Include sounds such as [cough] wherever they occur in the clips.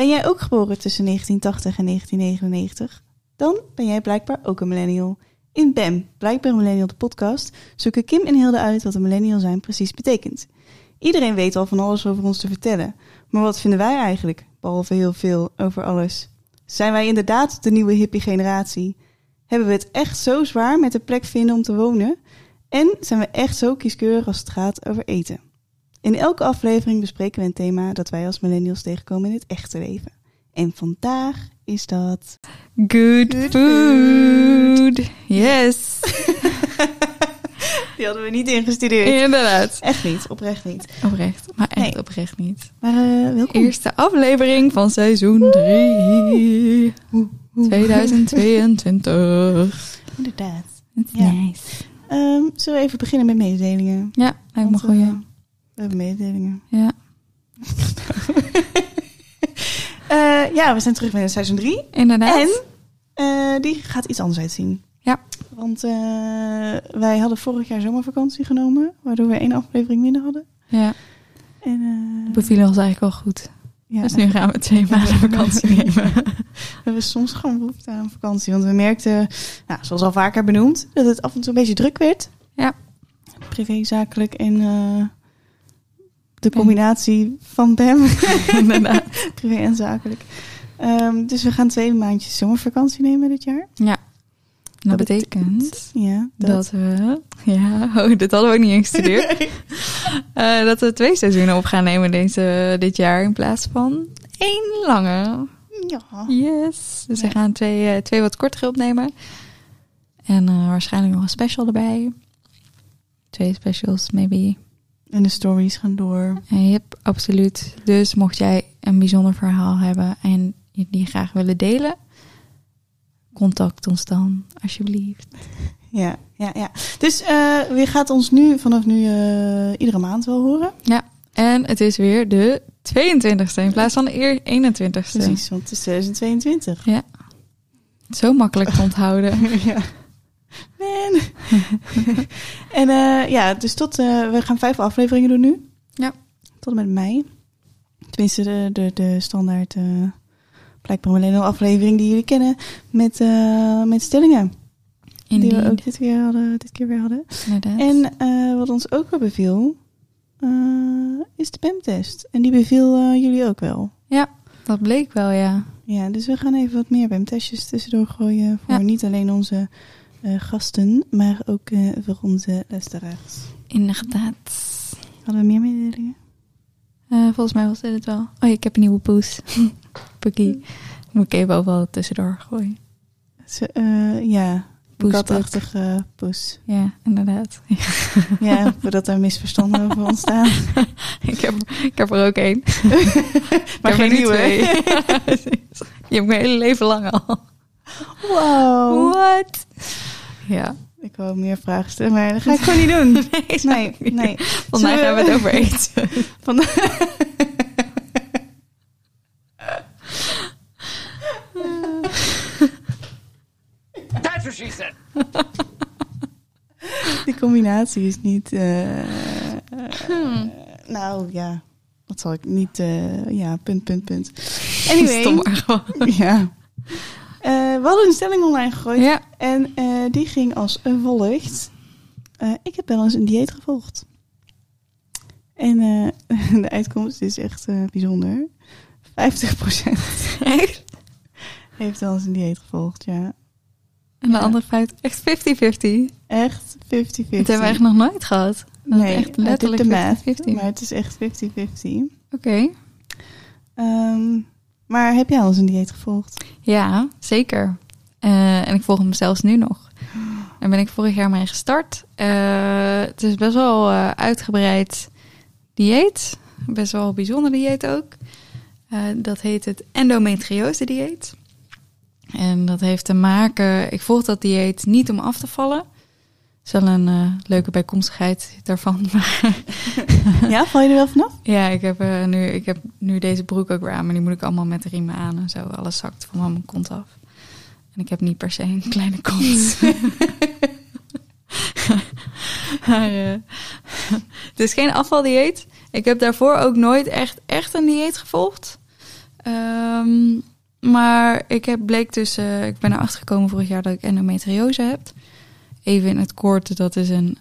Ben jij ook geboren tussen 1980 en 1999? Dan ben jij blijkbaar ook een millennial. In BAM, Blijkbaar een Millennial de podcast, zoeken Kim en Hilde uit wat een millennial zijn precies betekent. Iedereen weet al van alles over ons te vertellen. Maar wat vinden wij eigenlijk, behalve heel veel, over alles? Zijn wij inderdaad de nieuwe hippie generatie? Hebben we het echt zo zwaar met de plek vinden om te wonen? En zijn we echt zo kieskeurig als het gaat over eten? In elke aflevering bespreken we een thema dat wij als millennials tegenkomen in het echte leven. En vandaag is dat. Good, Good food. Yes. [laughs] Die hadden we niet ingestudeerd. Inderdaad. Echt niet, oprecht niet. Oprecht, maar echt Nee. oprecht niet. Maar eh welkom. Eerste aflevering van seizoen 3. 2022. Inderdaad. It's Ja. nice. Ehm, zullen we even beginnen met mededelingen? Ja, lijkt me goed. Hebben mededelingen. Ja, [laughs] Eh, ja, we zijn terug met seizoen 3. inderdaad. En eh, die gaat iets anders uitzien. Ja. Want eh, wij hadden vorig jaar zomervakantie genomen, waardoor we één aflevering minder hadden. Ja, En, eh, bevielen ons eigenlijk wel goed. ja, Dus nu gaan we twee maanden vakantie nemen. [laughs] we hebben soms gewoon behoefte aan vakantie. Want we merkten, nou, zoals al vaker benoemd, dat het af en toe een beetje druk werd. Ja. Privé, zakelijk en de combinatie van [laughs] inderdaad. [laughs] Privé en zakelijk. Ehm, dus we gaan twee maandjes zomervakantie nemen dit jaar. Ja. Dat Dat betekent Ja, dat we... Ja, [laughs] oh, dit hadden we ook niet ingestudeerd. Eh, dat we twee seizoenen op gaan nemen deze, dit jaar in plaats van één lange. Ja. Yes. Dus Ja. we gaan twee, eh, twee wat kortere opnemen. En eh, waarschijnlijk nog een special erbij. Twee specials, maybe. En de stories gaan door. Uh, yep, absoluut. Dus mocht jij een bijzonder verhaal hebben en je die graag willen delen, contact ons dan, alsjeblieft. Ja, ja, ja. Dus eh wie gaat ons nu vanaf nu eh, iedere maand wel horen? En het is weer de 22e in plaats van de eer- 21ste. Precies, want het is 2022. Zo makkelijk te onthouden. [laughs] ja. Man. [laughs] en eh, ja, dus tot, eh, we gaan vijf afleveringen doen nu. Ja. Tot en met mei. Tenminste, de, de, de standaard blijkbaar alleen al aflevering die jullie kennen met, eh, met stellingen. Die we Indeed. ook dit keer, hadden, dit keer weer hadden. Inderdaad. En wat ons ook wel beviel, is de PEM-test. En die beviel jullie ook wel. Dat bleek wel, ja. Ja, dus we gaan even wat meer PEM-testjes tussendoor gooien. Voor Ja. niet alleen onze gasten, maar ook eh, voor onze luisteraars. Inderdaad. Hadden we meer mededelingen? Eh, volgens mij was dit het wel. Oh, ik heb een nieuwe poes. [laughs] Pukkie. Moet ik even overal tussendoor gooien. Ze, eh, ja, katachtige poes. Ja, inderdaad. [laughs] Ja, voordat er misverstanden over ontstaan. [laughs] ik, heb, ik heb er ook één. Maar geen nieuwe. Je hebt mijn hele leven lang al. Wow. What? Ja. Ik wou meer vragen stellen, maar dat ga ik gewoon niet [laughs] doen. Nee, Nee, nee. nee. Vandaag Zullen hebben we het over eten. [laughs] Van That's what she said. Die combinatie is niet. Hmm. nou ja, wat zal ik niet. eh, ja, punt, punt, punt. Anyway. Stom maar gewoon. Ja. Eh, we hadden een stelling online gegooid. Ja. En eh, die ging als volgt. Eh, ik heb wel eens een dieet gevolgd. En [laughs] de uitkomst is echt bijzonder. 50% Echt? [laughs] heeft wel eens een dieet gevolgd, ja. En de Ja. andere feit echt 50-50. Echt 50-50. Dat hebben we echt nog nooit gehad. Dat Nee, echt letterlijk the math, 50-50. maar het is echt 50-50. Oké. Ehm, maar heb jij al eens een dieet gevolgd? Ja, zeker. Eh, en ik volg hem zelfs nu nog. Daar ben ik vorig jaar mee gestart. Eh, het is best wel eh, uitgebreid dieet. Best wel een bijzonder dieet ook. Dat heet het endometriose dieet. En dat heeft te maken... Ik volg dat dieet niet om af te vallen. Is wel een eh, leuke bijkomstigheid daarvan. [laughs] Ja, val je er wel vanaf? ja, ik heb, eh, nu, ik heb nu deze broek ook weer aan. Maar die moet ik allemaal met riemen aan en zo. Alles zakt van mijn kont af. En ik heb niet per se een kleine kont. [laughs] maar, eh, [laughs] het is geen afvaldieet. Ik heb daarvoor ook nooit echt, echt een dieet gevolgd. Ehm, maar ik heb, bleek dus, ik ben erachter gekomen vorig jaar dat ik endometriose heb. Even in het kort, dat is een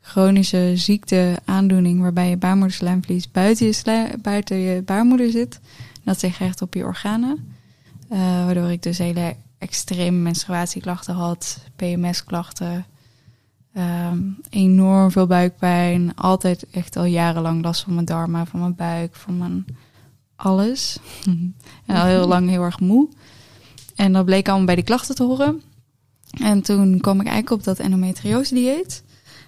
chronische ziekte, aandoening waarbij je baarmoederslijmvlies buiten je, buiten je baarmoeder zit. Dat zich echt op je organen. Eh, waardoor ik dus hele extreme menstruatieklachten had, PMS-klachten, ehm, enorm veel buikpijn. Altijd echt al jarenlang last van mijn darmen, van mijn buik, van mijn alles. [laughs] en al heel lang heel erg moe. En dat bleek allemaal bij die klachten te horen. En toen kwam ik eigenlijk op dat endometriose dieet.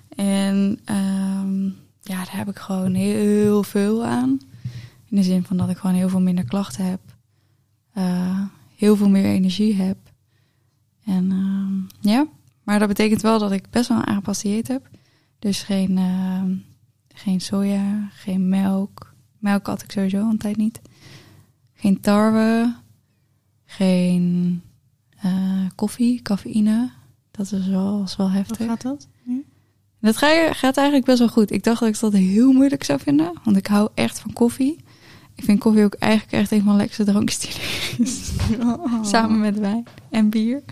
En ehm, ja, daar heb ik gewoon heel veel aan. In de zin van dat ik gewoon heel veel minder klachten heb. Eh, heel veel meer energie heb. En ehm, ja, maar dat betekent wel dat ik best wel een aangepast dieet heb. Dus geen, ehm, geen soja, geen melk. Melk had ik sowieso een tijd niet. Geen tarwe. Geen eh, koffie, cafeïne. Dat is wel, is wel Hoe heftig. gaat dat? Dat ga- gaat eigenlijk best wel goed. Ik dacht dat ik dat heel moeilijk zou vinden. Want ik hou echt van koffie. Ik vind koffie ook eigenlijk echt een van de lekkerste drankjes die er is. Oh. Samen met wijn en bier.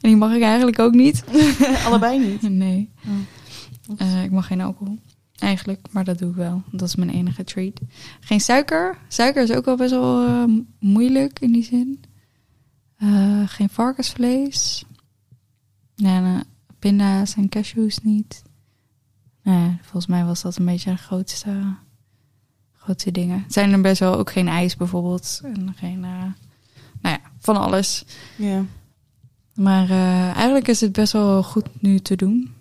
En die mag ik eigenlijk ook niet. [laughs] Allebei niet. [laughs] Nee. Oh. Eh, ik mag geen alcohol. Eigenlijk, maar dat doe ik wel. Dat is mijn enige treat. Geen suiker. Suiker is ook wel best wel eh, moeilijk in die zin. Eh, geen varkensvlees. Nee, pinda's en cashews niet. Nee, volgens mij was dat een beetje de grootste, grootste dingen. Het zijn er best wel ook geen ijs bijvoorbeeld. En geen, eh, nou ja, van alles. Ja. Maar eh, eigenlijk is het best wel goed nu te doen.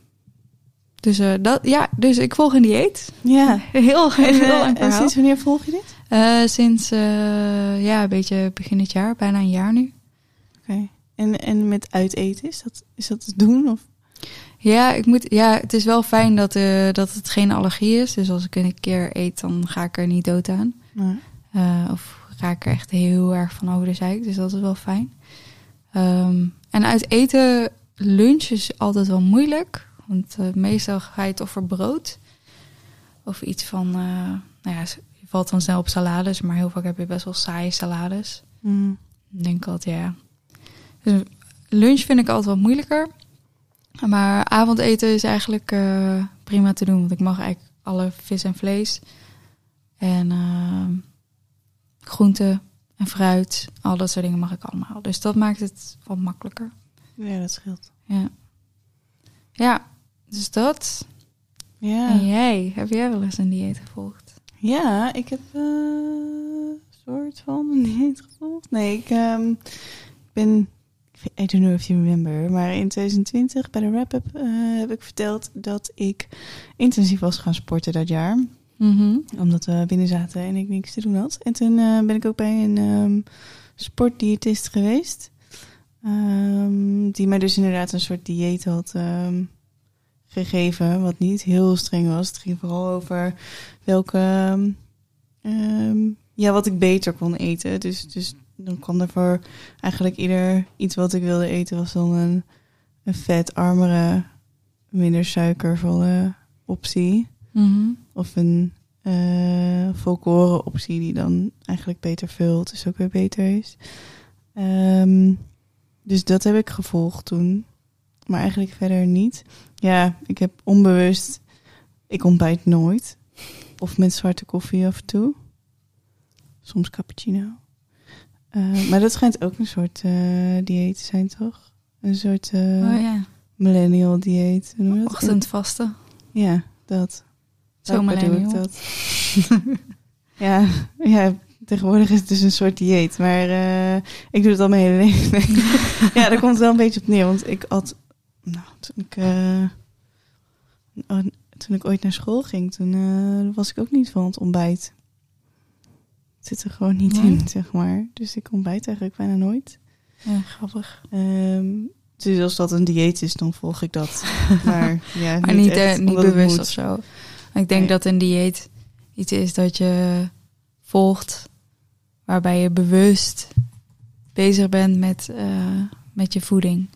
Dus, dat, ja, dus ik volg een dieet. Ja. [laughs] Heel, En, heel lang en verhaal. sinds wanneer volg je dit? Sinds ja, een beetje begin het jaar, bijna een jaar nu. En, en met uiteten, is dat, is dat te doen? Of? Ja, ik moet, ja, het is wel fijn dat, eh, dat het geen allergie is. Dus als ik een keer eet, dan ga ik er niet dood aan. Nee. Eh, of ga ik er echt heel erg van over de zeik. Dus dat is wel fijn. Ehm, en uit eten, lunch is altijd wel moeilijk. Want eh, meestal ga je het of voor brood. Of iets van, nou ja, je valt dan snel op salades. Maar heel vaak heb je best wel saaie salades. Mm. Ik denk altijd, ja. Dus lunch vind ik altijd wat moeilijker. Maar avondeten is eigenlijk eh, prima te doen. Want ik mag eigenlijk alle vis en vlees. En ehm groenten en fruit. Al dat soort dingen mag ik allemaal. Dus dat maakt het wat makkelijker. Ja, dat scheelt. Ja. Ja, dus dat. Ja. En jij? Heb jij wel eens een dieet gevolgd? Ja, ik heb eh, een soort van een dieet gevolgd. Nee, ik ehm, ben... I don't know if you remember, maar in 2020 bij de wrap-up eh, heb ik verteld dat ik intensief was gaan sporten dat jaar. Mhm. Omdat we binnen zaten en ik niks te doen had. En toen eh, ben ik ook bij een ehm, sportdiëtist geweest. Ehm, die mij dus inderdaad een soort dieet had ehm, gegeven. Wat niet heel streng was. Het ging vooral over welke... ja, wat ik beter kon eten. Dus, dus dan kwam er voor eigenlijk ieder iets wat ik wilde eten... was dan een, een vetarmere, minder suikervolle optie Mhm. of een eh volkoren optie die dan eigenlijk beter vult, dus ook weer beter is. Ehm, dus dat heb ik gevolgd toen, maar eigenlijk verder niet. Ja, ik heb onbewust, ik ontbijt nooit. Of met zwarte koffie af en toe. Soms cappuccino. Eh, maar dat schijnt ook een soort eh, dieet te zijn, toch? Een soort eh, oh ja, millennial dieet. Ochtendvasten. Ja, dat. Zo doe ik millennial. dat. [laughs] ja, ja, tegenwoordig is het dus een soort dieet. Maar ik doe het al mijn hele leven. [laughs] ja, daar komt het wel een beetje op neer. Want ik had... Nou, toen ik, oh, toen ik ooit naar school ging, toen was ik ook niet van het ontbijt. Zit er gewoon niet Nee? in, zeg maar. Dus ik ontbijt eigenlijk bijna nooit. Ja, grappig. Ehm, dus als dat een dieet is, dan volg ik dat. [laughs] Maar, ja, Maar niet, echt, eh, niet het bewust of zo. Ik denk Nee. dat een dieet iets is dat je volgt, waarbij je bewust bezig bent met, eh, met je voeding.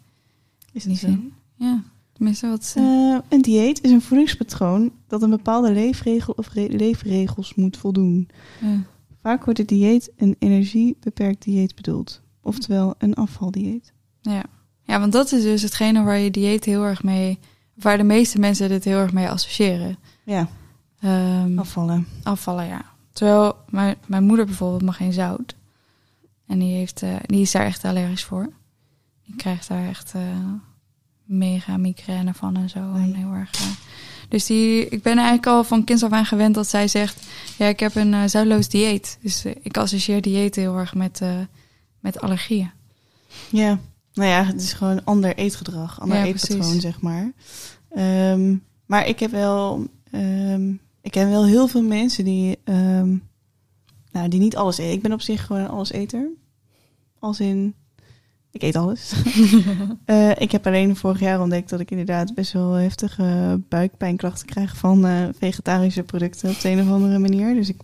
Is dat zo? zin. Ja, tenminste wat ze... Eh, een dieet is een voedingspatroon dat een bepaalde leefregel of re- leefregels moet voldoen. ja. Vaak wordt het dieet een energiebeperkt dieet bedoeld. Oftewel een afvaldieet. Ja. ja, want dat is dus hetgene waar je dieet heel erg mee... waar de meeste mensen dit heel erg mee associëren. Ja, Ehm, afvallen. afvallen, ja. Terwijl mijn, mijn moeder bijvoorbeeld mag geen zout. En die, heeft, eh, die is daar echt allergisch voor. Die krijgt daar echt eh, mega migraine van en zo. Oei. En heel erg, eh, dus die, ik ben eigenlijk al van kinds af aan gewend dat zij zegt... ja, ik heb een zoutloos dieet. Dus eh, ik associeer dieet heel erg met, eh, met allergieën. Ja, nou ja, het is gewoon ander eetgedrag, ander Ja, eetpatroon, precies. zeg maar. Ehm, maar ik heb wel, ehm, ik ken wel heel veel mensen die, ehm, nou, die niet alles eten. Ik ben op zich gewoon een alleseter. Als in, ik eet alles. [laughs] Eh, ik heb alleen vorig jaar ontdekt dat ik inderdaad best wel heftige buikpijnklachten krijg van eh, vegetarische producten op de een of andere manier. Dus ik,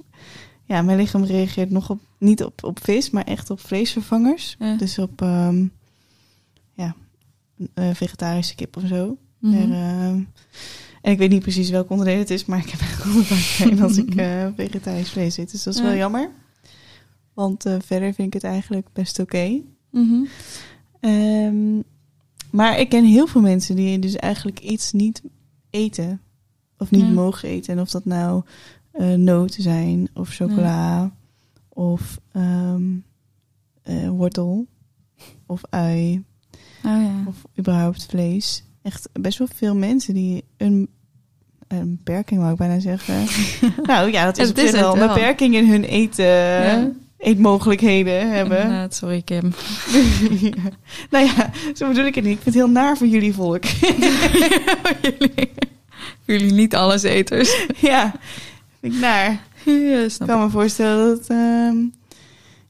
ja, mijn lichaam reageert nog op, niet op, op vis, maar echt op vleesvervangers. Ja. Dus op ehm, ja, eh, vegetarische kip of zo. Mhm. En ik weet niet precies welk onderdeel het is, maar ik heb echt buikpijn als ik vegetarisch vlees eet. Dus dat is wel Ja. jammer. Want verder vind ik het eigenlijk best oké. Mhm. Ehm, maar ik ken heel veel mensen die dus eigenlijk iets niet eten. Of niet Ja. mogen eten. En of dat nou eh, noten zijn, of chocola, of ehm, eh, wortel, of ui, Oh ja. of überhaupt vlees. Echt best wel veel mensen die een, een beperking, wou ik bijna zeggen. [laughs] nou ja, dat is, Het op is zich wel een beperking in hun eten, Ja. Eetmogelijkheden hebben. Inderdaad, sorry Kim. [laughs] nou ja, zo bedoel ik het niet. Ik vind het heel naar voor jullie volk. jullie, [laughs] [laughs] jullie niet alles eters. ja, vind ik naar. Ja, Ik kan me voorstellen dat het, ehm,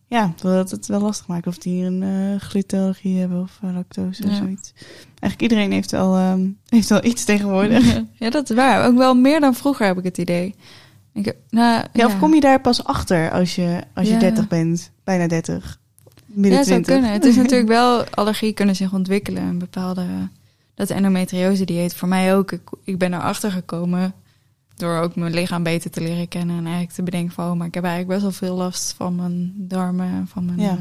ja, dat het wel lastig maakt of die een glutenallergie hebben of eh, lactose of zoiets. Eigenlijk iedereen heeft wel, ehm, heeft wel iets tegenwoordig. Ja, ja, dat is waar. Ook wel meer dan vroeger heb ik het idee. Ik, nou, Ja, of kom je daar pas achter als je, als je Ja. 30 bent? Bijna 30. Midden Ja, zou 20. kunnen. Het is [laughs] natuurlijk wel, allergie kunnen zich ontwikkelen. Een bepaalde, dat endometriose dieet voor mij ook. Ik, ik ben erachter gekomen door ook mijn lichaam beter te leren kennen. En eigenlijk te bedenken van, oh, maar ik heb eigenlijk best wel veel last van mijn darmen. Van mijn, Ja. eh,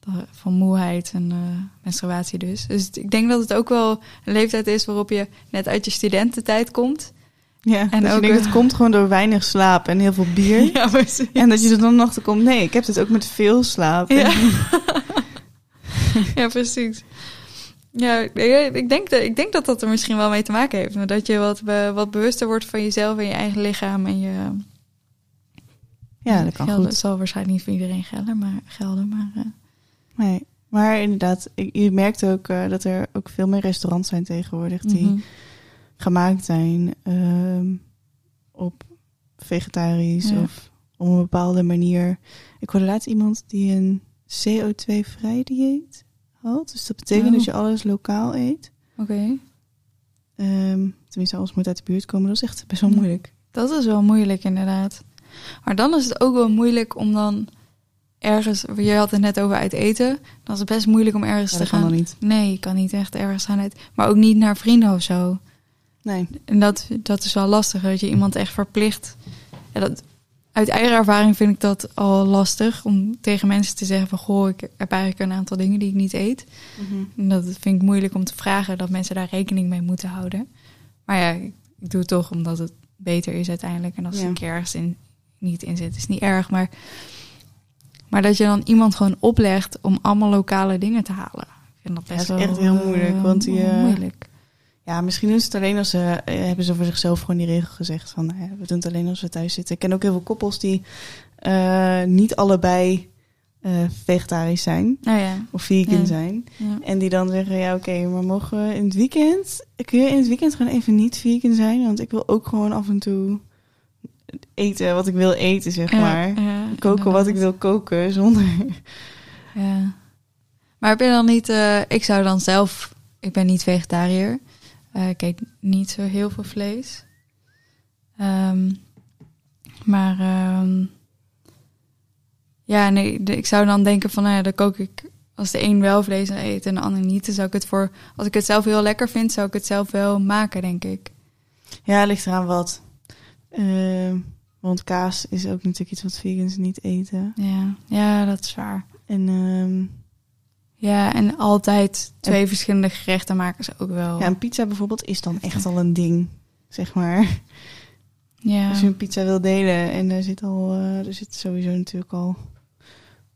da- van moeheid en eh, menstruatie dus. Dus ik denk dat het ook wel een leeftijd is waarop je net uit je studententijd komt. Ja, En ook, denkt, het komt gewoon door weinig slaap en heel veel bier. [laughs] Ja, precies. En dat je er dan achter komt, nee, ik heb het ook met veel slaap. Ja. [laughs] ja, precies. Ja, ik- denk, dat, ik denk dat dat er misschien wel mee te maken heeft. maar Dat je wat, wat bewuster wordt van jezelf en je eigen lichaam. En je, Ja, dat kan gelden, goed. Het zal waarschijnlijk niet voor iedereen gelden, maar, gelden, maar eh, Nee. Maar inderdaad, je merkt ook eh, dat er ook veel meer restaurants zijn tegenwoordig die mhm. Gemaakt zijn ehm, op vegetarisch Ja. of op een bepaalde manier. Ik hoorde laatst iemand die een CO2-vrij dieet had. Dus dat betekent Oh. dat je alles lokaal eet. Oké, Ehm, tenminste, alles moet uit de buurt komen. Dat is echt best wel moeilijk. dat is wel moeilijk inderdaad. Maar dan is het ook wel moeilijk om dan ergens... Je had het net over uit eten. Dan is het best moeilijk om ergens Ja, te kan gaan. dan niet. Nee, je kan niet echt ergens gaan uit. Maar ook niet naar vrienden of zo. Nee. En dat, dat is wel lastig, dat je iemand echt verplicht. Ja, dat, uit eigen ervaring vind ik dat al lastig om tegen mensen te zeggen van goh, ik heb eigenlijk een aantal dingen die ik niet eet. En dat vind ik moeilijk om te vragen dat mensen daar rekening mee moeten houden. Maar ja, ik doe het toch omdat het beter is uiteindelijk. En als Ja. een keer ergens in, niet in zit, is niet erg. Maar, maar dat je dan iemand gewoon oplegt om allemaal lokale dingen te halen. Ik vind dat Ja, best dat is wel echt heel moeilijk, want die, eh, moeilijk. Ja, misschien doen ze het alleen als ze eh, hebben ze voor zichzelf gewoon die regel gezegd van nou ja, we doen het alleen als we thuis zitten. Ik ken ook heel veel koppels die eh, niet allebei eh, vegetarisch zijn Nou ja, of vegan Ja. zijn. ja. En die dan zeggen, ja oké, maar mogen we in het weekend, kun je in het weekend gewoon even niet vegan zijn? Want ik wil ook gewoon af en toe eten wat ik wil eten, zeg maar. Koken wat ik wil koken, zonder... Ja. Maar heb je dan niet... ik zou dan zelf... Ik ben niet vegetariër. Eh, ik eet niet zo heel veel vlees. Ehm, maar... ehm, ja, nee, de- ik zou dan denken van... Nou ja, dan kook ik... Als de een wel vlees eet en de ander niet... Dan zou ik het voor... Als ik het zelf heel lekker vind... Zou ik het zelf wel maken, denk ik. Ja, ligt eraan wat. Eh, Want kaas is ook natuurlijk iets wat vegans niet eten. Ja, ja, dat is waar. En ehm, Ja, en altijd twee verschillende gerechten maken ze ook wel. ja, een pizza bijvoorbeeld is dan echt al een ding, zeg maar. ja. Als je een pizza wil delen en er zit al, eh, er zit sowieso natuurlijk al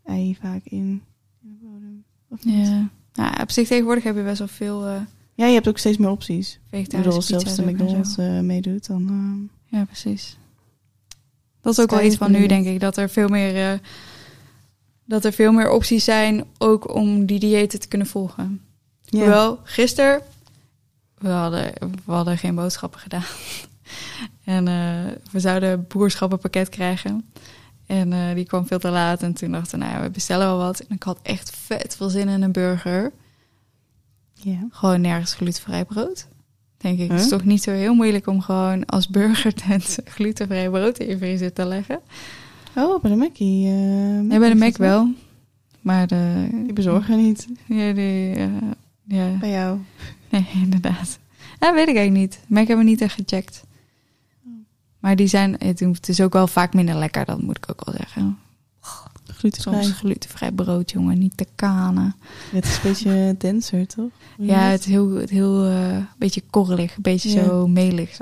ei vaak in. in de bodem. Of niet? ja. Nou, op zich tegenwoordig heb je best wel veel eh Ja, je hebt ook steeds meer opties. Vegetarische pizza's zelfs de. McDonald's eh, meedoet, dan... Ja, precies. Dat is ook wel iets van nu, denk ik. Dat er veel meer, dat er veel meer opties zijn, ook om die diëten te kunnen volgen. ja. Hoewel, gisteren, we hadden, we hadden geen boodschappen gedaan. [laughs] en eh, we zouden een boerschappenpakket krijgen. En eh, die kwam veel te laat. En toen dachten we, nou ja, we bestellen wel wat. En ik had echt vet veel zin in een burger. ja. Gewoon nergens glutenvrij brood. Denk ik. Het is toch niet zo heel moeilijk om gewoon als burgertent [laughs] glutenvrij brood in je vriezer te leggen. Oh, bij de Mackie. eh, Nee, bij de Mac dat wel. Maar de... Die bezorgen niet Ja, die... eh, ja. bij jou. Nee, [laughs] inderdaad. Ja, weet ik eigenlijk niet. Mac hebben we niet echt gecheckt. Maar die zijn... Het is ook wel vaak minder lekker, dat moet ik ook wel zeggen. Glutenvrij. Soms glutenvrij brood, jongen. Niet te kanen. Het is een beetje [laughs] denser, toch? Ja, het is heel, het heel eh, beetje korrelig. Een beetje Ja. zo melig.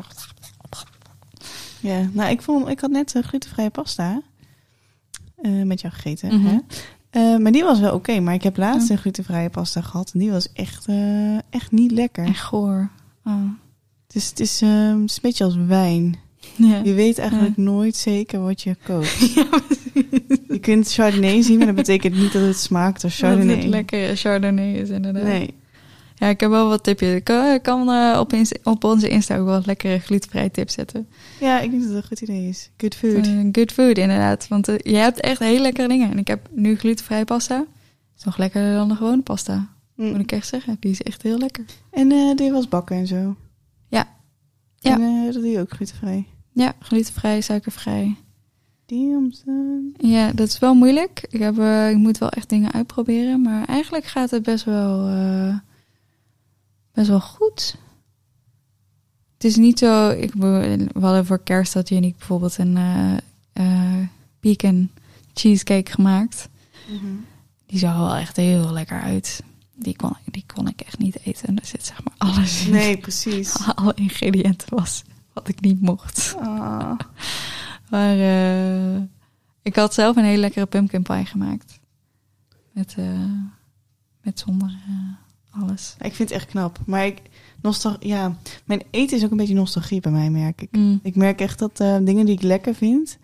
Ja, nou, ik, vond, ik had net eh, glutenvrije pasta eh, met jou gegeten. Mhm. Hè? Eh, maar die was wel oké. maar ik heb laatst een glutenvrije pasta gehad. En die was echt, eh, echt niet lekker. En goor. Oh. Het is, het, is, eh, het is een beetje als wijn. Ja. Je weet eigenlijk nooit zeker wat je koopt. [laughs] je kunt Chardonnay zien, maar dat betekent niet dat het smaakt als Dat Chardonnay. het lekker Chardonnay is, inderdaad. Nee. Ja, ik heb wel wat tipjes. Ik kan, ik kan eh, op, Insta- op onze Insta ook wel lekkere glutenvrije tips zetten. Ja, ik denk dat het een goed idee is. Good food. Eh, good food, inderdaad. Want eh, je hebt echt hele lekkere dingen. En ik heb nu glutenvrije pasta. Is nog lekkerder dan de gewone pasta. Mm. Moet ik echt zeggen. Die is echt heel lekker. En eh die was bakken en zo. Ja. Ja. En eh, dat doe je ook glutenvrij. Ja, glutenvrij, suikervrij. Te- Ja, dat is wel moeilijk. Ik, heb, eh, ik moet wel echt dingen uitproberen. Maar eigenlijk gaat het best wel, eh, best wel goed. Het is niet zo... Ik, we hadden voor kerst had Jenny bijvoorbeeld een pecan cheesecake gemaakt. Die zag wel echt heel lekker uit. Die kon, die kon ik echt niet eten. Er zit zeg maar alles in. Nee, precies. [laughs] Alle ingrediënten was wat ik niet mocht. Ah. [laughs] Maar eh, ik had zelf een hele lekkere pumpkin pie gemaakt. Met, met zonder alles. Ik vind het echt knap. Maar ik, nostal ja, mijn eten is ook een beetje nostalgie bij mij, merk ik. Mm. Ik merk echt dat eh, dingen die ik lekker vind,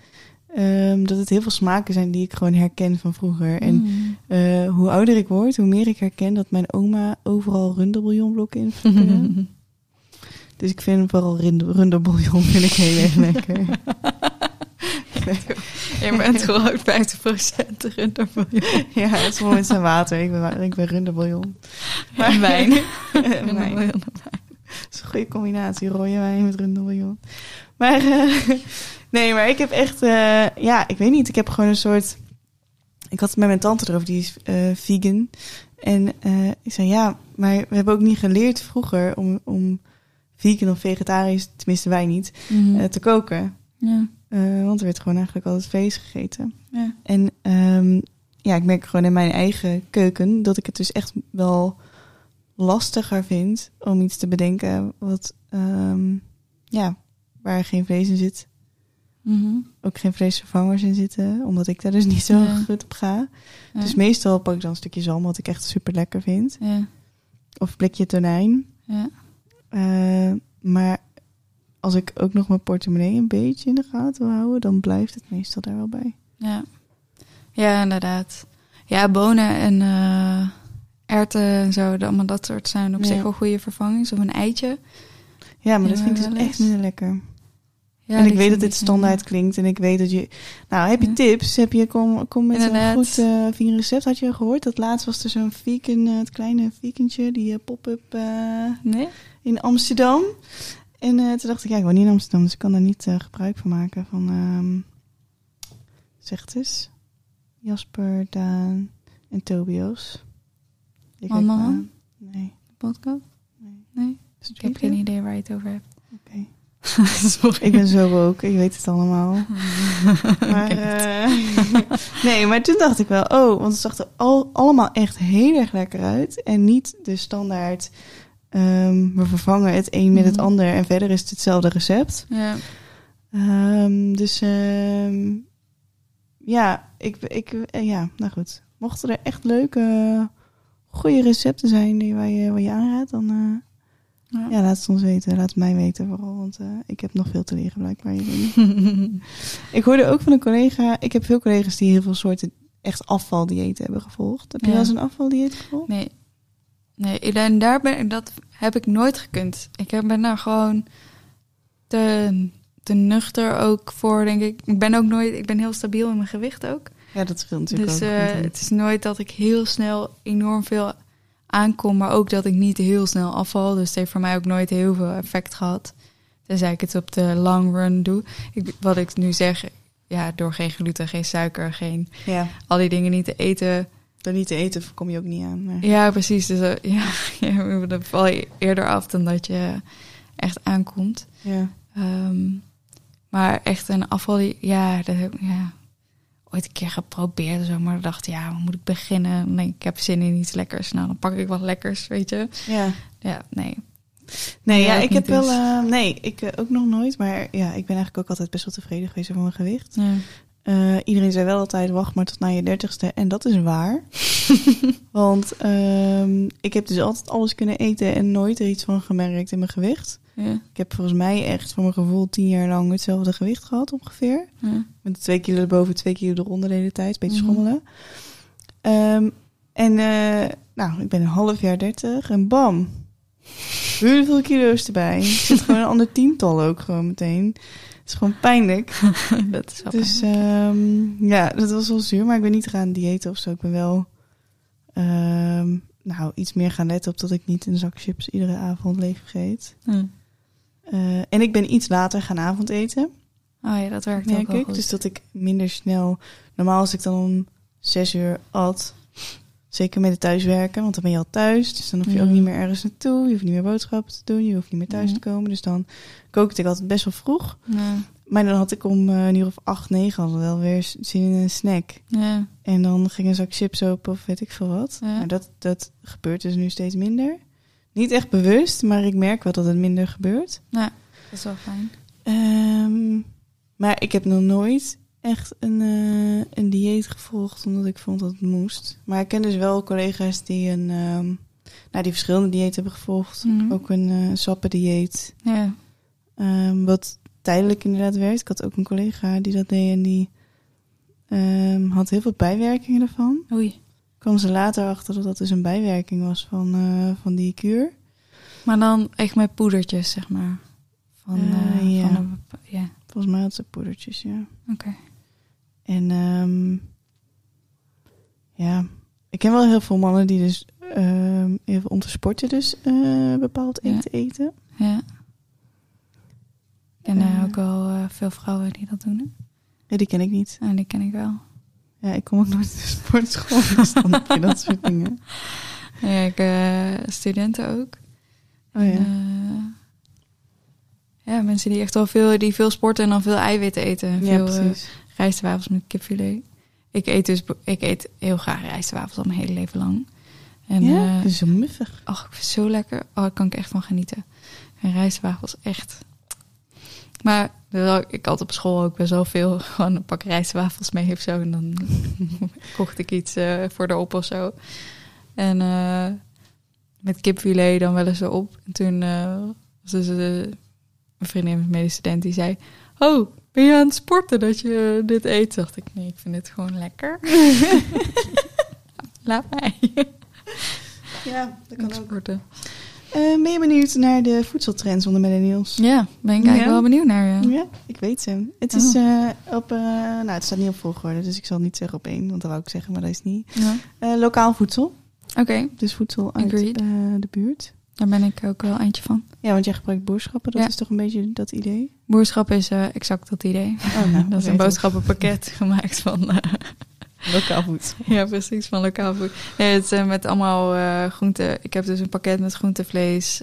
ehm, dat het heel veel smaken zijn die ik gewoon herken van vroeger. En Mm. eh, hoe ouder ik word, hoe meer ik herken dat mijn oma overal runderbouillonblokken in. [laughs] Dus ik vind vooral runderbouillon vind ik heel erg lekker. [laughs] Je bent gewoon 50% runderbouillon. ja, sommige mensen zijn water. Ik ben, ik ben runderbouillon. [laughs] En wijn. En wijn. Dat is een goede combinatie, rode wijn met runderbouillon. Maar eh, [laughs] nee, maar ik heb echt, eh, ja, ik weet niet. Ik heb gewoon een soort. Ik had het met mijn tante erover, die is eh, vegan. En ik zei ja, maar we hebben ook niet geleerd vroeger om, om vegan of vegetarisch, tenminste wij niet, Mhm. te koken. ja. Eh, want er werd gewoon eigenlijk altijd vlees gegeten. Ja. En ehm, ja, ik merk gewoon in mijn eigen keuken dat ik het dus echt wel lastiger vind om iets te bedenken wat, ehm, ja, waar geen vlees in zit. Mhm. Ook geen vleesvervangers in zitten, omdat ik daar dus niet zo Ja. goed op ga. Ja. Dus meestal pak ik dan een stukje zalm, wat ik echt super lekker vind. ja. Of blikje tonijn. Ja. Eh, maar als ik ook nog mijn portemonnee een beetje in de gaten wil houden, dan blijft het meestal daar wel bij. Ja. ja, inderdaad. Ja, bonen en eh erwten en zo, allemaal dat soort zijn op Ja. zich wel goede vervangings. Of een eitje. Ja, maar dat vind ik dus echt minder lekker. Ja, en ik weet dat dit standaard klinkt en ik weet dat je... Nou, heb je tips? Heb je, kom, kom met een goed eh vegan recept. Had je gehoord? Dat laatst was er zo'n vegan, eh, het kleine vegantje, die pop-up eh, Nee? in Amsterdam. En eh, toen dacht ik, ja, ik woon niet in Amsterdam, dus ik kan daar niet eh, gebruik van maken. Van, ehm zeg het eens. Jasper, Daan en Tobias. Allemaal? aan. Nee. Podcast? nee. Nee? Ik heb geen idee waar je het over hebt. Oké. [laughs] Sorry. Ik ben zo ook, ik weet het allemaal. [laughs] maar, eh, [laughs] nee, maar toen dacht ik wel, oh, want het zag er al, allemaal echt heel erg lekker uit. En niet de standaard, ehm, we vervangen het een met het Mhm. ander en verder is het hetzelfde recept. Ja. Ehm, dus ehm, ja, ik, ik, eh, ja, nou goed. Mochten er echt leuke, goede recepten zijn die waar je, waar je aanraadt, dan eh, Ja. ja, laat het ons weten. Laat het mij weten vooral, want eh, ik heb nog veel te leren blijkbaar [laughs] ik hoorde ook van een collega, ik heb veel collega's die heel veel soorten echt afvaldiëten hebben gevolgd. Heb je Ja. wel eens een afvaldieet gevolgd? Nee. Nee, en daar ben, dat heb ik nooit gekund. Ik ben daar gewoon te, te nuchter ook voor, denk ik. Ik ben ook nooit, ik ben heel stabiel in mijn gewicht ook. Ja, dat scheelt natuurlijk Dus ook. Want, het is nooit dat ik heel snel enorm veel aankom, maar ook dat ik niet heel snel afval. Dus het heeft voor mij ook nooit heel veel effect gehad. Tenzij ik het op de long run doe. Ik, wat ik nu zeg, ja, door geen gluten, geen suiker, geen ja, al die dingen niet te eten. Door niet te eten kom je ook niet aan. maar- Ja, precies. Dus eh, ja, [laughs] ja, dan val je eerder af dan dat je echt aankomt. ja. Ehm, maar echt een afval, ja, dat heb ik ja, ooit een keer geprobeerd. Zo, maar ik dacht, ja, waar moet ik beginnen? Dan denk ik, heb zin in iets lekkers. Nou, dan pak ik wat lekkers, weet je. ja. Ja, nee. Nee, Ja, ik heb wel. dus. eh, nee, ik eh, ook nog nooit. Maar ja, ik ben eigenlijk ook altijd best wel tevreden geweest over mijn gewicht. Ja. Eh, iedereen zei wel altijd: wacht maar tot na je dertigste. En dat is waar. [laughs] Want ehm, ik heb dus altijd alles kunnen eten en nooit er iets van gemerkt in mijn gewicht. Ja. Ik heb volgens mij echt voor mijn gevoel tien jaar lang hetzelfde gewicht gehad ongeveer. Ja. Met twee kilo erboven, twee kilo eronder de hele tijd. Beetje Mhm. schommelen. Ehm, en eh, nou, ik ben een half jaar dertig en bam. [laughs] Heel veel kilo's erbij. Ik zit gewoon een ander tiental ook gewoon meteen. Het is gewoon pijnlijk. [laughs] dat is wel Dus ehm, ja, dat was wel zuur. Maar ik ben niet gaan diëten of zo. Ik ben wel ehm, nou, iets meer gaan letten op dat ik niet een zak chips iedere avond leeg vergeet. Ja. Eh, en ik ben iets later gaan avondeten. Oh ja, dat werkt merk ook wel ik. goed. Dus dat ik minder snel... Normaal als ik dan om zes uur at... Zeker met het thuiswerken, want dan ben je al thuis. Dus dan hoef je ook Mhm. niet meer ergens naartoe. Je hoeft niet meer boodschappen te doen. Je hoeft niet meer thuis te komen. Dus dan kookte ik altijd best wel vroeg. Ja. Maar dan had ik om eh, een uur of acht, negen al wel weer zin in een snack. Ja. En dan ging een zak chips open of weet ik veel wat. Ja. Maar dat, dat gebeurt dus nu steeds minder. Niet echt bewust, maar ik merk wel dat het minder gebeurt. Dat is wel fijn. Ehm, maar ik heb nog nooit echt een, eh, een dieet gevolgd omdat ik vond dat het moest. Maar ik ken dus wel collega's die een, ehm, nou, die verschillende diëten hebben gevolgd. Mhm. Ook een eh sappendieet, Ja. ehm, wat tijdelijk inderdaad werkt. Ik had ook een collega die dat deed en die ehm, had heel veel bijwerkingen ervan. Oei. kwam ze later achter dat dat dus een bijwerking was van, eh, van die kuur. Maar dan echt met poedertjes, zeg maar. Van, eh, ja. van een ja. Volgens mij had ze poedertjes, ja. Oké. En ehm, ja, ik ken wel heel veel mannen die dus ehm, even om te sporten dus eh, bepaald Ja. eten eten. Ja. Ik ken eh, ook wel eh, veel vrouwen die dat doen. hè. Ja, die ken ik niet. En die ken ik wel. Ja, ik kom ook nooit in de sportschool, dus dan heb je dat soort dingen. [laughs] Ja, ik studenten ook. Oh ja. Ja, mensen die echt wel veel, die veel sporten en dan veel eiwitten eten. En ja, veel eh, precies. Rijstwafels met kipfilet. Ik eet dus ik eet heel graag rijstwafels al mijn hele leven lang. En ja, is zo muffig. ach, ik vind het zo lekker. Oh, daar kan ik echt van genieten. En rijstwafels, echt. Maar ik had op school ook best wel veel [laughs] gewoon een pak rijstwafels mee of zo. En dan [laughs] kocht ik iets eh, voor de op of zo. En eh, met kipfilet dan wel eens erop. En toen was dus een vriendin medestudent die zei... Oh, ben je aan het sporten dat je dit eet? Dacht ik, nee, ik vind dit gewoon lekker. [laughs] Laat mij. Ja, dat kan ook. sporten. Eh, ben je benieuwd naar de voedseltrends onder millennials? Ja, ben ik eigenlijk Ja? wel benieuwd naar. Ja. Ja, ik weet ze. Het is eh, op, eh, nou, het staat niet op volgorde, dus ik zal niet zeggen op één, want dat wou ik zeggen, maar dat is niet. Ja. Lokaal voedsel, Oké, dus voedsel uit de buurt. Daar ben ik ook wel eentje van. Ja, want jij gebruikt boodschappen, dat Ja. is toch een beetje dat idee? Boerschap is eh, exact dat idee. Oh, nou, [laughs] dat is een boodschappenpakket [laughs] gemaakt van... toch. Lokaal voedsel. [laughs] ja, precies, van lokaal voedsel. Nee, het is eh, met allemaal groenten. Ik heb dus een pakket met groente, vlees,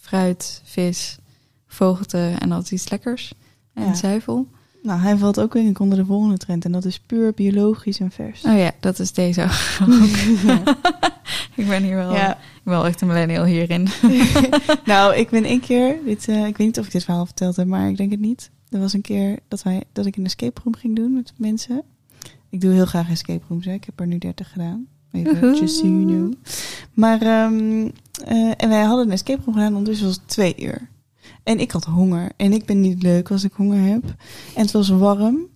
fruit, vis, vogelte en is iets lekkers. En Ja. zuivel. Nou, hij valt ook denk ik onder de volgende trend. En dat is puur biologisch en vers. Oh ja, dat is deze ook. [laughs] [laughs] ik ben hier wel, Ja. ik ben wel echt een millennial hierin. [laughs] nou, ik ben één keer, dit, eh, ik weet niet of ik dit verhaal verteld heb, maar ik denk het niet. Er was een keer dat, wij, dat ik een escape room ging doen met mensen. Ik doe heel graag escape rooms, hè. ik heb er nu 30 gedaan. Even, Woehoe. just so you know. Maar, ehm, eh, en wij hadden een escape room gedaan, ondertussen was het twee uur. En ik had honger. En ik ben niet leuk als ik honger heb. En het was warm.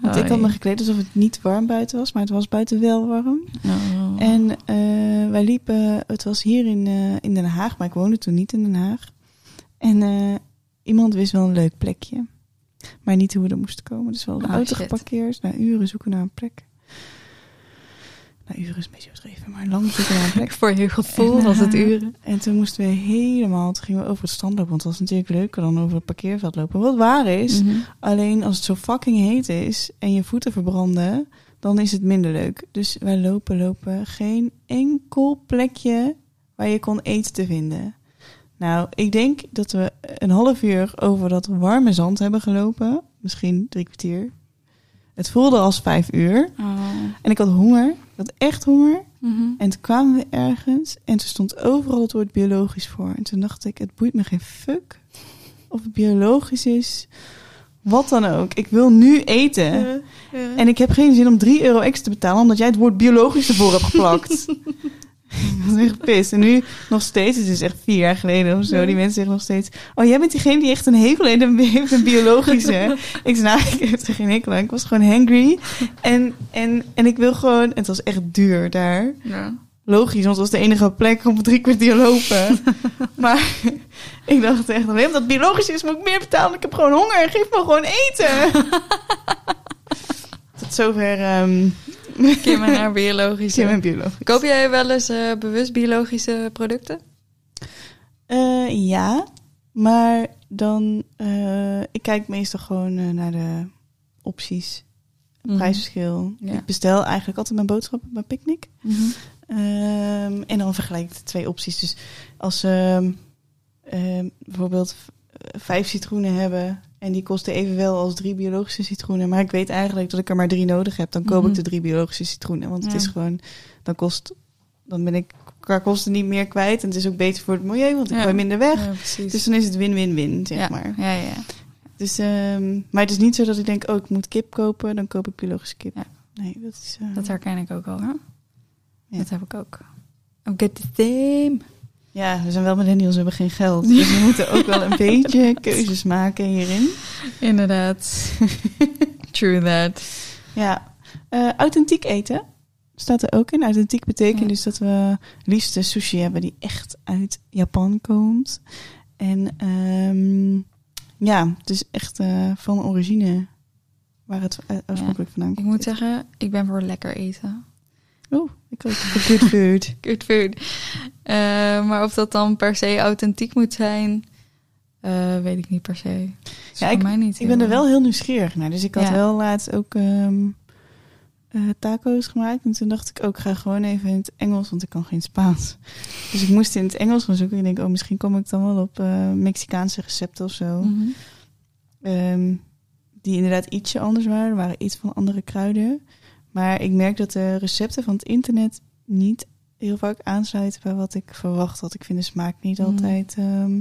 Want ik had me gekleed alsof het niet warm buiten was, maar het was buiten wel warm. Oh. En eh, wij liepen, het was hier in, eh, in Den Haag, maar ik woonde toen niet in Den Haag. En eh, iemand wist wel een leuk plekje, maar niet hoe we er moesten komen. Dus we hadden de Oh, auto shit. geparkeerd, na uren zoeken naar een plek. Na uren is een beetje overdreven, maar lang naar een plek. Voor je gevoel En, was het eh, uren. En toen moesten we helemaal, toen gingen we over het strand lopen, want het was natuurlijk leuker dan over het parkeerveld lopen. Wat waar is, Mhm. Alleen als het zo fucking heet is en je voeten verbranden, dan is het minder leuk. Dus wij lopen, lopen. Geen enkel plekje waar je kon eten te vinden. Nou, ik denk dat we een half uur over dat warme zand hebben gelopen. Misschien drie kwartier. Het voelde als vijf uur. Oh. En ik had honger. Ik had echt honger. Mhm. En toen kwamen we ergens en toen stond overal het woord biologisch voor. En toen dacht ik, het boeit me geen fuck of het biologisch is. Wat dan ook. Ik wil nu eten. En ik heb geen zin om 3 euro extra te betalen omdat jij het woord biologisch ervoor hebt geplakt. [laughs] [laughs] Ik was echt gepist. En nu nog steeds, het is echt vier jaar geleden of zo, die mensen zeggen nog steeds... Oh, jij bent diegene die echt een hekel heeft een- heeft een biologische. [laughs] ik zei, nou, ik heb er geen hekel aan. Ik was gewoon hangry. En, en, en ik wil gewoon... Het was echt duur daar. Ja. Logisch, want het was de enige plek om drie kwartier lopen. [laughs] maar ik dacht echt, alleen omdat het biologisch is, moet ik meer betalen. Ik heb gewoon honger. Geef me gewoon eten. Tot zover ehm [laughs] Kim en haar biologische. Kim en biologisch. Koop jij wel eens eh, bewust biologische producten? Eh, ja, maar dan... eh, ik kijk meestal gewoon naar de opties. Mhm. Prijsverschil. Ja. Ik bestel eigenlijk altijd mijn boodschappen bij Picnic. Mhm. Ehm, en dan vergelijk ik de twee opties. Dus als ze ehm, bijvoorbeeld v- vijf citroenen hebben en die kosten evenveel als drie biologische citroenen, maar ik weet eigenlijk dat ik er maar drie nodig heb, dan koop Mhm. ik de drie biologische citroenen. Want het is gewoon, dan kost, dan ben ik qua kosten niet meer kwijt en het is ook beter voor het milieu, want ik Ja. gooi minder weg. Ja. Dus dan is het win-win-win, zeg ja. maar. Ja, ja. Dus, ehm, maar het is niet zo dat ik denk, oh, ik moet kip kopen, dan koop ik biologische kip. Nee, dat is... eh, Dat herken ik ook al, hè? Dat heb ik ook. I'm get the same. Ja, we zijn wel millennials, we hebben geen geld. Dus we moeten ook wel een [laughs] beetje keuzes maken hierin. Inderdaad. [laughs] True that. Ja, eh, authentiek eten staat er ook in. Authentiek betekent Ja. dus dat we liefst de sushi hebben die echt uit Japan komt. En ehm, ja, het is echt eh, van origine waar het eh, oorspronkelijk vandaan Ik komt. moet zeggen, ik ben voor lekker eten. Oh, ik. Good food. [laughs] Good food. Eh, maar of dat dan per se authentiek moet zijn, eh, weet ik niet per se. Ja, voor mij niet. Ik ben er wel heel nieuwsgierig naar. Dus ik had Ja. wel laatst ook ehm, eh, taco's gemaakt. En toen dacht ik ook, ik ga gewoon even in het Engels, want ik kan geen Spaans. Dus ik moest in het Engels gaan zoeken. En ik denk, oh, misschien kom ik dan wel op Mexicaanse recepten of zo. Mhm. Ehm, die inderdaad ietsje anders waren. Er waren iets van andere kruiden. Maar ik merk dat de recepten van het internet niet heel vaak aansluiten bij wat ik verwacht had. Ik vind de smaak niet Mm. altijd ehm,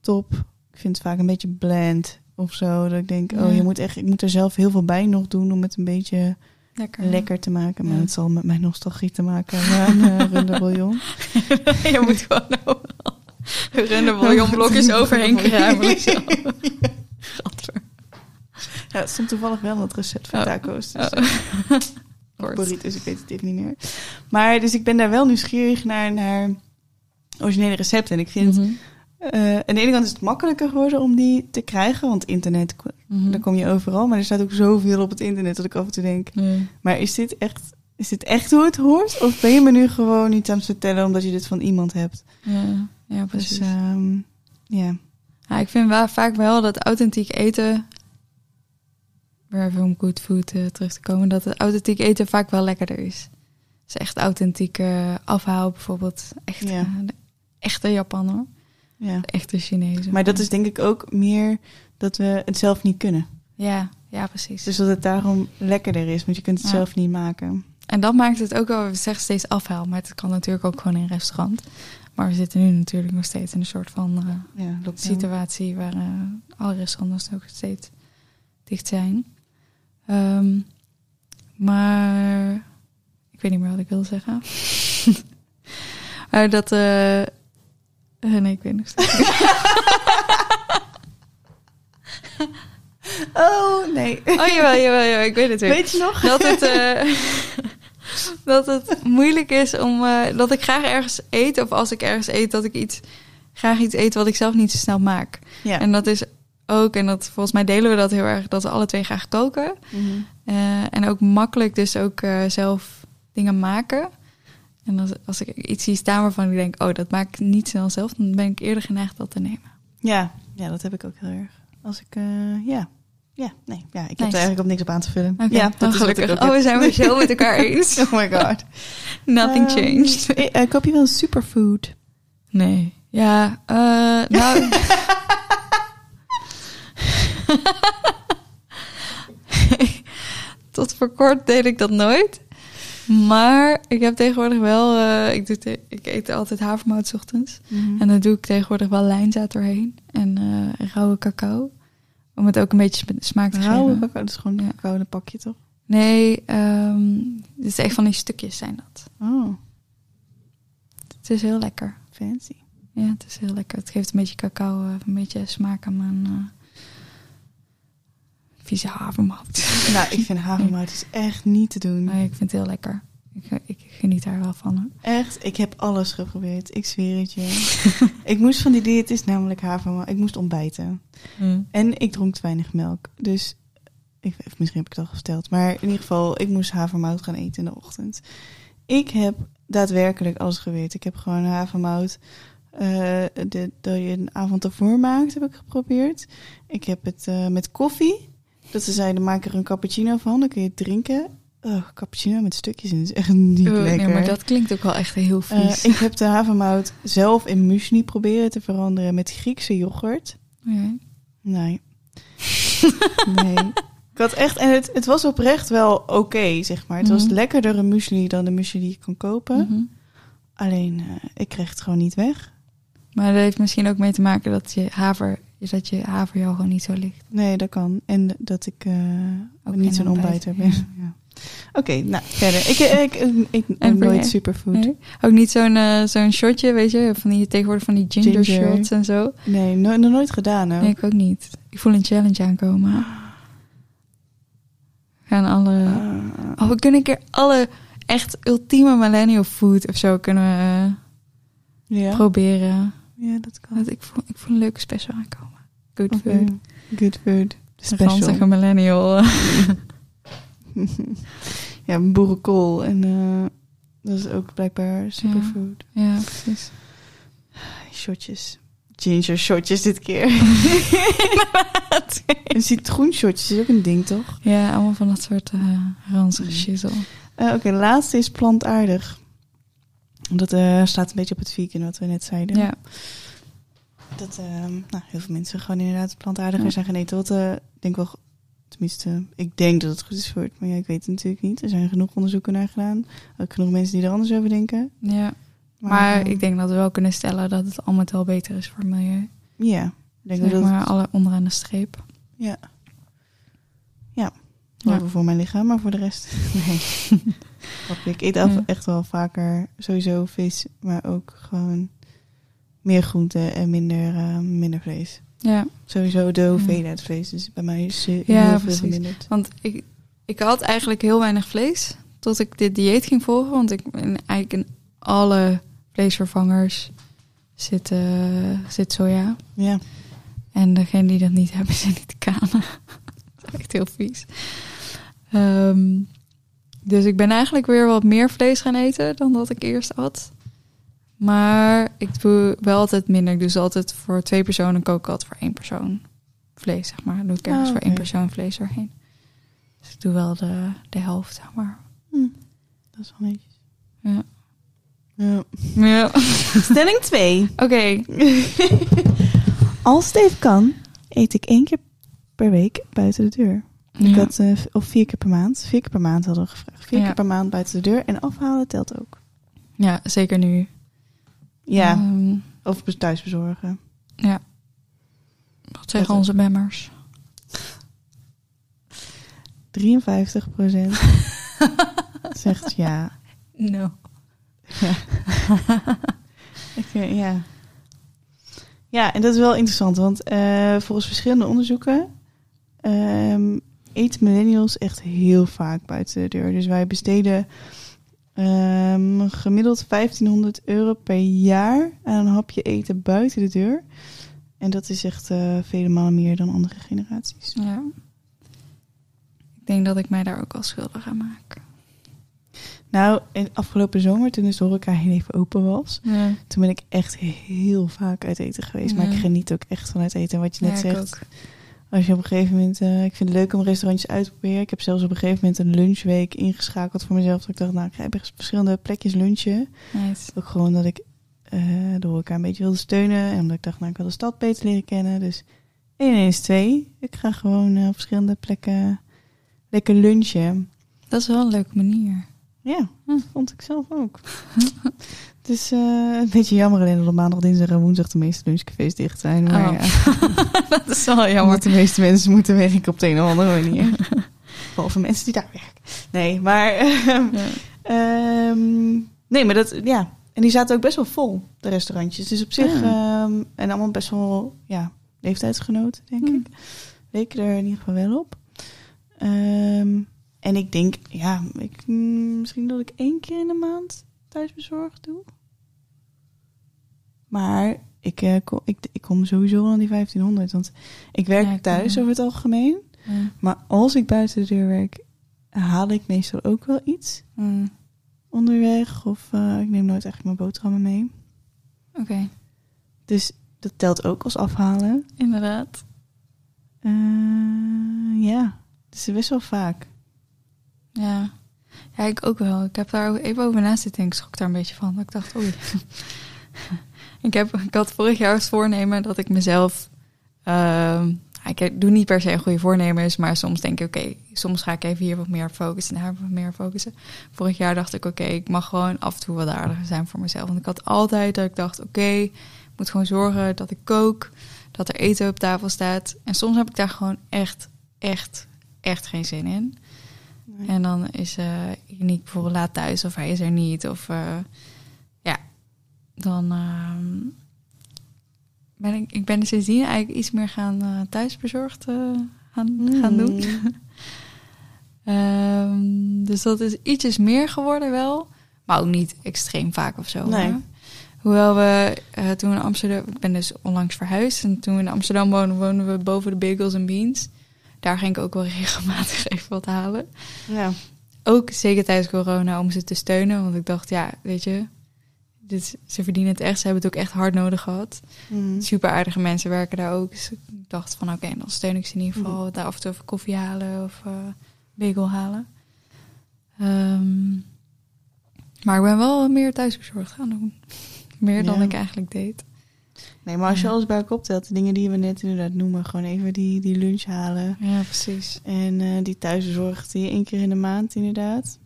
top. Ik vind het vaak een beetje bland of zo. Dat ik denk, Ja. oh, je moet echt, ik moet er zelf heel veel bij nog doen om het een beetje Lekker. lekker te maken. Maar Ja. het zal met mijn nostalgie te maken hebben [laughs] aan uh, runderbouillon. je moet gewoon overal [laughs] runderbouillonblokjes overheen [laughs] kruimelen. Ja, het stond toevallig wel het recept van Oh. taco's. Dus, Oh. [laughs] Burritos, ik weet het even niet meer. Maar dus ik ben daar wel nieuwsgierig naar, naar originele recepten. En ik vind, eh, aan de ene kant is het makkelijker geworden om die te krijgen. Want internet, daar kom je overal. Maar er staat ook zoveel op het internet dat ik af en toe denk... Maar is dit echt, is dit echt hoe het hoort? Of ben je me nu gewoon niet aan het vertellen omdat je dit van iemand hebt? Ja, ja, precies. Dus ehm, ja. Ja, ik vind wel, vaak wel dat authentiek eten, weer even om good food eh, terug te komen, dat het authentiek eten vaak wel lekkerder is. Dus echt authentieke afhaal bijvoorbeeld. Echt, Ja. eh, echte Japan hoor. Ja. Echte Chinezen. Maar dat is denk ik ook meer dat we het zelf niet kunnen. Ja, ja, precies. Dus dat het daarom lekkerder is, want je kunt het Ja. zelf niet maken. En dat maakt het ook wel, we zeggen steeds afhaal, maar het kan natuurlijk ook gewoon in een restaurant. Maar we zitten nu natuurlijk nog steeds in een soort van eh, Ja, situatie waar alle restaurants ook steeds dicht zijn. Ehm, maar ik weet niet meer wat ik wilde zeggen. [laughs] maar dat. eh, eh, nee, ik weet nog steeds. [laughs] Oh, nee. Oh jawel, jawel, jawel, ik weet het weer. Weet je nog? dat het, eh, [laughs] dat het moeilijk is om eh, dat ik graag ergens eet of als ik ergens eet dat ik iets graag iets eet wat ik zelf niet zo snel maak. Ja. En dat is ook en dat volgens mij delen we dat heel erg dat we alle twee graag koken Mhm. Eh, en ook makkelijk dus ook eh, zelf dingen maken. En als, als ik iets zie staan waarvan ik denk, oh dat maak ik niet snel zelf, dan ben ik eerder geneigd dat te nemen. ja. ja, dat heb ik ook heel erg. Als ik, eh, ja. Ja, nee, ja, ik heb Nice. er eigenlijk op niks op aan te vullen. Ja, dat is wat ik gelukkig. Oh, we zijn weer zo met elkaar [laughs] eens. Oh my god. Nothing Ehm, changed. koop je wel een superfood? Nee. Ja, nou. [laughs] [laughs] Tot voor kort deed ik dat nooit. Maar ik heb tegenwoordig wel. eh, ik, doe te- ik eet altijd havermout 's ochtends. En dan doe ik tegenwoordig wel lijnzaad doorheen. En eh, rauwe cacao. Om het ook een beetje sma- smaak te Rauwe geven. cacao, dat is gewoon Ja. een een pakje toch? Nee, ehm het is echt van die stukjes zijn dat. Oh, Het is heel lekker. fancy. Ja, het is heel lekker. Het geeft een beetje cacao, eh, een beetje smaak aan mijn vieze havermout. [laughs] Nou, ik vind havermout is echt niet te doen. Maar ik vind het heel lekker. Ik, ik geniet daar wel van. Echt, ik heb alles geprobeerd. Ik zweer het je. [laughs] ik moest van die diëtist namelijk havermout. Ik moest ontbijten. En ik dronk te weinig melk. Dus, ik, misschien heb ik het al gesteld. Maar in ieder geval, ik moest havermout gaan eten in de ochtend. Ik heb daadwerkelijk alles geweerd. Ik heb gewoon havermout eh, de, dat je een avond ervoor maakt, heb ik geprobeerd. Ik heb het eh, met koffie. Dat ze zeiden, maak er een cappuccino van. Dan kun je het drinken. Oh, cappuccino met stukjes in is echt niet Oeh, lekker. nee, maar dat klinkt ook wel echt heel Eh, vies. ik heb de havermout zelf in muesli proberen te veranderen met Griekse yoghurt. Ja. Nee. [laughs] nee. Ik had echt, en het, het was oprecht wel oké, zeg maar. Het was Mhm. lekkerder een muesli dan de muesli die je kon kopen. Mhm. Alleen, eh, ik kreeg het gewoon niet weg. Maar dat heeft misschien ook mee te maken dat je haver, dat je haver jou gewoon niet zo ligt. Nee, dat kan. En dat ik eh, Ook niet zo'n ontbijt, ontbijter ben. ja. Ja. Oké, nou, verder. Ik, ik, ik, ik eet En voor nooit superfood. Nee? Ook niet zo'n eh, zo'n shotje, weet je, van die tegenwoordig van die ginger, Ginger. shots en zo. Nee, no- nog nooit gedaan. Ook. Nee, ik ook niet. Ik voel een challenge aankomen. Gaan alle. Ah. Oh, we kunnen een keer alle echt ultieme millennial food of zo kunnen we eh, ja. proberen. ja, dat kan. Ik voel, ik voel een leuke special aankomen. Good food. Good food. Een ranzige Special. millennial. [laughs] [laughs] ja, boerenkool. En eh, dat is ook blijkbaar superfood. ja, precies. [sighs] Shotjes. Ginger shotjes dit keer. [laughs] en citroenshotjes is ook een ding, toch? Ja, allemaal van dat soort eh ranzige Mm. shizzle. Eh, Oké, laatste is plantaardig. Dat staat een beetje op het vegan wat we net zeiden. Ja. Dat ehm, nou, heel veel mensen gewoon inderdaad plantaardiger Ja. zijn gaan eten. Wat eh, ik denk wel, tenminste, ik denk dat het goed is voor het, maar ja, ik weet het natuurlijk niet. Er zijn genoeg onderzoeken naar gedaan. Ook genoeg mensen die er anders over denken. ja. Maar eh, ik denk dat we wel kunnen stellen dat het allemaal wel beter is voor het milieu. Ja, denk Zeg dat maar alle onderaan de streep. Ja. Ja. Voor mijn lichaam, maar voor de rest. [laughs] Nee. [laughs] Ik eet af- Ja. echt wel vaker sowieso vis, maar ook gewoon meer groente en minder, eh, minder vlees. Ja, Sowieso de hoeveelheid vlees. Dus bij mij is Ja, heel veel precies. verminderd. want ik, ik had eigenlijk heel weinig vlees tot ik dit dieet ging volgen. Want ik ben eigenlijk in alle vleesvervangers zit, eh, zit soja. Ja. En degene die dat niet [laughs] hebben, zijn niet kanen. [laughs] dat is echt heel vies. Ehm, dus ik ben eigenlijk weer wat meer vlees gaan eten dan dat ik eerst had. Maar ik doe wel altijd minder. Ik doe ze altijd voor twee personen kook ik altijd voor één persoon vlees, zeg maar. Dan doe ik ergens Ah, voor één persoon vlees doorheen. Dus ik doe wel de, de helft, zeg maar. Hm. Dat is wel netjes. Ja. Ja. Ja. [laughs] Stelling 2. Oké. [laughs] Als het even kan, eet ik één keer per week buiten de deur. Ik Ja. had, eh, of vier keer per maand. Vier keer per maand hadden we gevraagd. Vier Ja. keer per maand buiten de deur. En afhalen telt ook. ja, zeker nu. Ja, Ehm, of thuis bezorgen. wat zeggen Dat- onze bemmers? 53% [laughs] zegt ja. No. [laughs] Ik, eh, ja. Ja, en dat is wel interessant, want eh, volgens verschillende onderzoeken ehm, eten millennials echt heel vaak buiten de deur. Dus wij besteden ehm, gemiddeld 1500 euro per jaar aan een hapje eten buiten de deur. En dat is echt eh, vele malen meer dan andere generaties. Ja. Ik denk dat ik mij daar ook wel schuldig aan maak. Nou, in afgelopen zomer, toen dus de horeca heel even open was, Ja, toen ben ik echt heel vaak uit eten geweest. Maar ik geniet ook echt van uit eten. Wat je net ja, zegt. Als je op een gegeven moment, eh, ik vind het leuk om restaurantjes uit te proberen. Ik heb zelfs op een gegeven moment een lunchweek ingeschakeld voor mezelf. Dat ik dacht, nou, ik ga bij verschillende plekjes lunchen. Nice. Ook gewoon dat ik eh de horeca een beetje wilde steunen. En omdat ik dacht, nou, ik wil de stad beter leren kennen. Dus 1 en 1 is 2. Ik ga gewoon eh, op verschillende plekken lekker lunchen. Dat is wel een leuke manier. Ja, Hm. vond ik zelf ook. [laughs] dus eh, een beetje jammer alleen dat op maandag, dinsdag en woensdag de meeste lunchcafés dicht zijn. Maar Oh. ja. [laughs] dat is wel jammer. Omdat de meeste mensen moeten werken op de een of andere manier. [laughs] Behalve mensen die daar werken. Nee, maar... [laughs] ehm, Ja. ehm, nee, maar dat... Ja. En die zaten ook best wel vol, de restaurantjes. Dus op zich... Ja. ehm, en allemaal best wel... Ja, leeftijdsgenoten, denk Hm. ik. Leken er in ieder geval wel op. En ik denk... Ja, ik, mm, misschien dat ik één keer in de maand thuisbezorgd doe. Maar... Ik, eh, kom, ik, ik kom sowieso aan die 1500. Want ik werk Ja, ik thuis over het algemeen. Ja. Maar als ik buiten de deur werk, haal ik meestal ook wel iets Hm. onderweg. Of eh, ik neem nooit eigenlijk mijn boterhammen mee. Oké, Dus dat telt ook als afhalen. inderdaad. Eh, ja, dus best wel vaak. Ja. Ja, ik ook wel. Ik heb daar even over na zitten en ik schrok daar een beetje van. Ik dacht, oei. [laughs] ik, heb, ik had vorig jaar het voornemen dat ik mezelf... ehm, ik doe niet per se goede voornemens, maar soms denk ik, oké, soms ga ik even hier wat meer focussen en daar wat meer focussen. Vorig jaar dacht ik, oké, ik mag gewoon af en toe wat aardiger zijn voor mezelf. Want ik had altijd dat ik dacht, oké, ik moet gewoon zorgen dat ik kook, dat er eten op tafel staat. En soms heb ik daar gewoon echt, echt, echt geen zin in. Nee. En dan is eh Uniek bijvoorbeeld laat thuis of hij is er niet. Of eh, ja, dan ehm, ben ik, ik ben sindsdien eigenlijk iets meer gaan eh, thuisbezorgd gaan, gaan doen. [laughs] Ehm, dus dat is ietsjes meer geworden wel. Maar ook niet extreem vaak of zo. Nee. Hoewel we toen in Amsterdam... Ik ben dus onlangs verhuisd. En toen we in Amsterdam woonden, woonden we boven de Bagels en Beans. Daar ging ik ook wel [laughs] regelmatig even wat halen. Ja. Ook zeker tijdens corona om ze te steunen. Want ik dacht, ja, weet je... Dit, ze verdienen het echt. Ze hebben het ook echt hard nodig gehad. Mm. Super aardige mensen werken daar ook. Dus ik dacht van oké, dan steun ik ze in ieder geval. Mhm. Daar af en toe even koffie halen of bagel halen. Ehm, maar ik ben wel meer thuisbezorgd gaan doen. meer dan Ja. ik eigenlijk deed. Nee, maar als je alles bij elkaar optelt, de dingen die we net inderdaad noemen, gewoon even die, die lunch halen. Ja, precies. En eh, die thuiszorg die één keer in de maand inderdaad.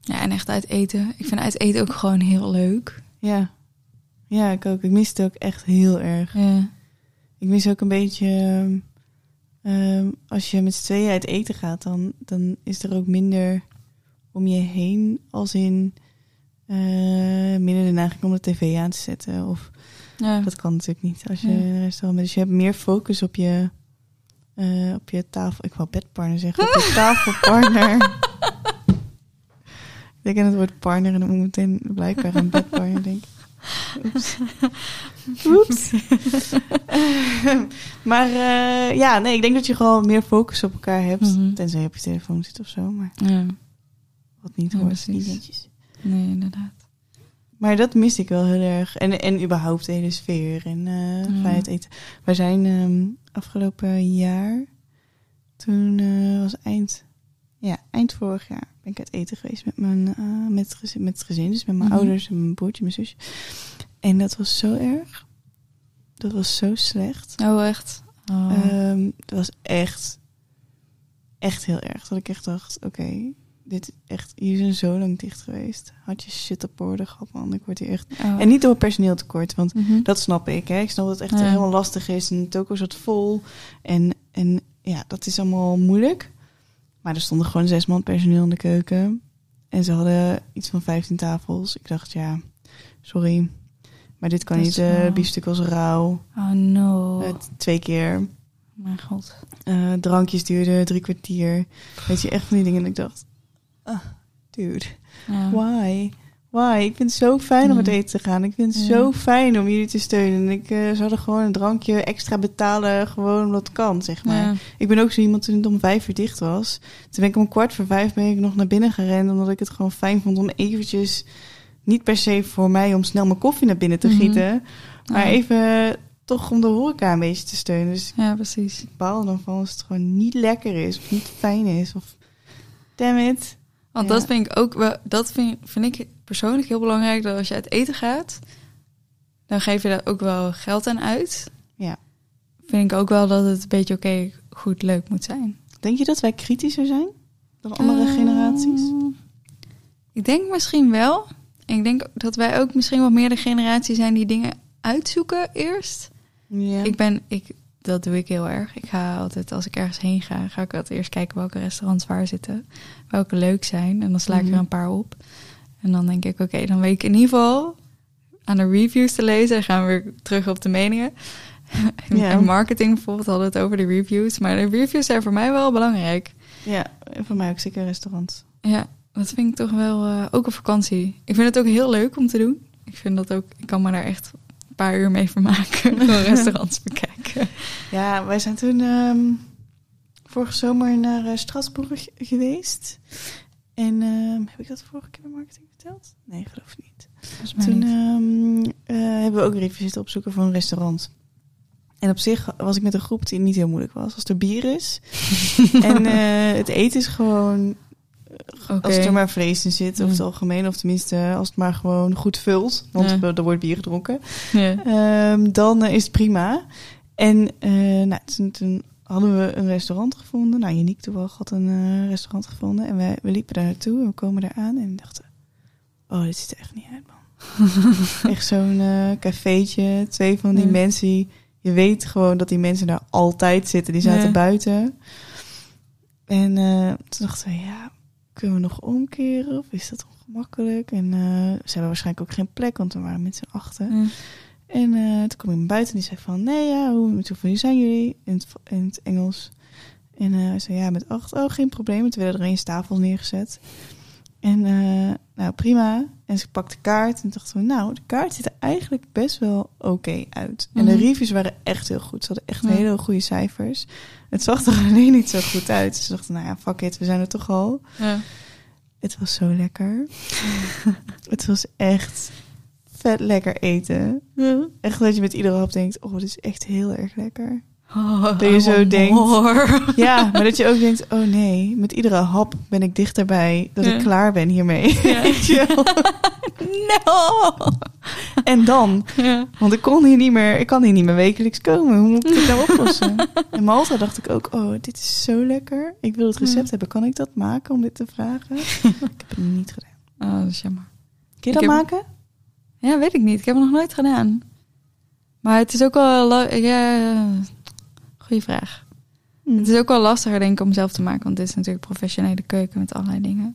Ja, en echt uit eten. Ik vind uit eten ook gewoon heel leuk. Ja. Ja, ik ook. Ik mis het ook echt heel erg. Ja, Ik mis ook een beetje... ehm, ehm, als je met z'n tweeën uit eten gaat, dan, dan is er ook minder om je heen. Als in eh, minder de neiging om de tv aan te zetten. Of ja. dat kan natuurlijk niet als je Ja. in een restaurant bent. Dus je hebt meer focus op je, eh, op je tafel... Ik wou bedpartner zeggen. Op je [laughs] tafelpartner. ik denk aan het woord partner en dan moet ik meteen blijkbaar aan bedpartner denken. Oeps. Oeps. [laughs] maar eh, ja, nee, ik denk dat je gewoon meer focus op elkaar hebt. Mhm. Tenzij je op je telefoon zit of zo. Maar ja. wat niet Ja, hoort, is niet netjes. Nee, inderdaad. Maar dat mis ik wel heel erg. En, en überhaupt de hele sfeer en Ja. vrijheid eten. Wij zijn ehm, afgelopen jaar, toen eh, was eind ja, eind vorig jaar ben ik uit eten geweest met mijn eh, met, het gezin, met het gezin. Dus met mijn Mhm. ouders en mijn broertje, mijn zusje. En dat was zo erg. Dat was zo slecht. Oh, echt? Oh. Ehm, dat was echt, echt heel erg. Dat ik echt dacht, oké, dit echt, hier zijn zo lang dicht geweest. Had je shit op orde gehad, man. Ik word hier echt... Oh. En niet door personeel tekort, want Mhm. dat snap ik. Hè. Ik snap dat het echt Ja. helemaal lastig is. En het toko zat vol. En, en ja, dat is allemaal moeilijk. Maar er stonden gewoon zes man personeel in de keuken. En ze hadden iets van 15 tafels. Ik dacht, ja, sorry. Maar dit kan Dat niet. eh wel- biefstuk was rauw. Oh, no. Twee keer. Mijn god. Eh, drankjes duurden drie kwartier. Weet je, echt van die dingen. En ik dacht, ah, dude, Ja. why? Why? Ik vind het zo fijn om uit Ja. eten te gaan. Ik vind het Ja. zo fijn om jullie te steunen. En ik uh, zou er gewoon een drankje extra betalen, gewoon omdat het kan, zeg maar. Ja. Ik ben ook zo iemand toen het om vijf uur dicht was. Toen ben ik om kwart voor vijf ben ik nog naar binnen gerend, omdat ik het gewoon fijn vond om eventjes, niet per se voor mij om snel mijn koffie naar binnen te Mhm. gieten, maar even toch om de horeca een beetje te steunen. Dus Ja, precies. ik baal dan van als het gewoon niet lekker is of niet fijn is of damn it. Want Ja. dat vind ik ook wel, dat vind, vind ik persoonlijk heel belangrijk. Dat als je uit eten gaat, dan geef je daar ook wel geld aan uit. Ja. Vind ik ook wel dat het een beetje oké, goed, leuk moet zijn. Denk je dat wij kritischer zijn dan andere Eh, generaties? Ik denk misschien wel. Ik denk dat wij ook misschien wat meer de generatie zijn die dingen uitzoeken eerst. Ja. Ik ben, ik, dat doe ik heel erg. Ik ga altijd, als ik ergens heen ga, ga ik altijd eerst kijken welke restaurants waar zitten. Welke leuk zijn. En dan sla ik Mhm. er een paar op. En dan denk ik, oké, dan weet ik in ieder geval aan de reviews te lezen. En gaan we weer terug op de meningen. [laughs] In marketing bijvoorbeeld hadden we het over de reviews. Maar de reviews zijn voor mij wel belangrijk. ja, en voor mij ook zeker restaurants. Ja, dat vind ik toch wel eh, ook een vakantie. Ik vind het ook heel leuk om te doen. Ik vind dat ook, ik kan me daar echt paar uur mee vermaken. [laughs] Gewoon restaurants [laughs] bekijken. Ja, wij zijn toen ehm, vorige zomer naar Straatsburg geweest. En ehm, heb ik dat vorige keer bij marketing verteld? Nee, geloof niet. Toen niet. ehm, eh, hebben we ook reviews zitten opzoeken voor een restaurant. En op zich was ik met een groep die niet heel moeilijk was. Als er bier is. [laughs] en eh, het eten is gewoon... Als er maar vlees in zit, over het Ja. algemeen. Of tenminste, als het maar gewoon goed vult. Want Ja. er wordt bier gedronken. Ja. Ehm, dan eh, is het prima. En eh, nou, toen, toen hadden we een restaurant gevonden. Nou, Uniek toevallig had een eh, restaurant gevonden. En we, we liepen daar naartoe en we komen daar aan en dachten... Oh, dit ziet er echt niet uit, man. [laughs] echt zo'n eh cafeetje. Twee van die Ja. mensen. die- Je weet gewoon dat die mensen daar altijd zitten. Die zaten buiten. En toen dachten we, ja, kunnen we nog omkeren? Of is dat ongemakkelijk? En eh, ze hebben waarschijnlijk ook geen plek, want we waren met z'n achten. Ja. En eh, toen kwam iemand buiten en die zei van... Nee, ja, hoe, met hoeveel zijn jullie? In het, in het Engels. En eh, hij zei, ja, met acht. Oh, geen probleem. Toen werden er eens tafels neergezet. En eh, nou, prima. En ze pakte de kaart. En dachten we, nou, de kaart ziet er eigenlijk best wel oké uit. En de Mhm. reviews waren echt heel goed. Ze hadden echt Ja. hele goede cijfers. Het zag er [laughs] alleen niet zo goed uit. Dus ze dachten, nou ja, fuck it, we zijn er toch al. Ja. Het was zo lekker. [laughs] het was echt vet lekker eten. Echt dat je met iedere hap denkt, oh, dit is echt heel erg lekker. Oh, Dat je zo denkt. more. [laughs] Ja, maar dat je ook denkt, oh nee, met iedere hap ben ik dichterbij dat Ja. ik klaar ben hiermee. Ja. [laughs] [laughs] No! En dan, Ja. want ik kon hier niet meer, ik kan hier niet meer wekelijks komen. Hoe moet ik dit nou oplossen? In Malta dacht ik ook, oh, dit is zo lekker. Ik wil het recept hebben. Kan ik dat maken om dit te vragen? ik heb het niet gedaan. Oh, dat is jammer. Kun je dat heb- maken? Ja, weet ik niet. Ik heb het nog nooit gedaan. Maar het is ook wel... Ja, goeie vraag. Het is ook wel lastiger, denk ik, om zelf te maken. Want dit is natuurlijk professionele keuken met allerlei dingen.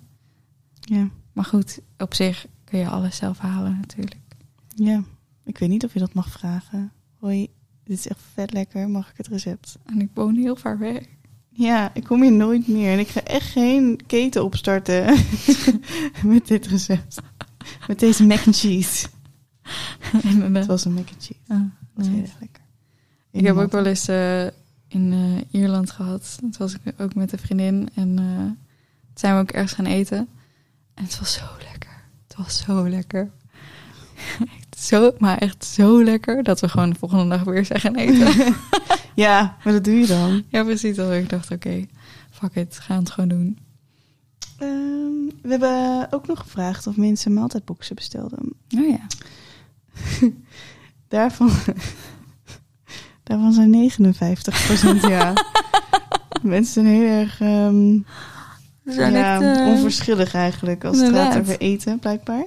Ja. Maar goed, op zich kun je alles zelf halen natuurlijk. Ja, ik weet niet of je dat mag vragen. Hoi, dit is echt vet lekker. Mag ik het recept? En ik woon heel ver weg. Ja, ik kom hier nooit meer. En ik ga echt geen keten opstarten [laughs] met dit recept. Met deze mac and cheese. [laughs] Het was een mac and cheese. Ah, Dat was nice. heel erg lekker. Ik heb ook wel eens eh, in eh, Ierland gehad. Dat was ik ook met een vriendin. En eh, toen zijn we ook ergens gaan eten. En het was zo lekker. Het was zo lekker. [laughs] Echt zo, maar echt zo lekker dat we gewoon de volgende dag weer zijn gaan eten. [laughs] Ja, maar dat doe je dan. ja, precies. Dat ik dacht, oké, fuck it, gaan het gewoon doen. We hebben ook nog gevraagd of mensen maaltijdboxen bestelden. Oh ja. [laughs] Daarvan, daarvan zijn 59% ja. [laughs] mensen zijn heel erg ehm, zijn ja, eh, onverschillig eigenlijk als het gaat over eten, blijkbaar.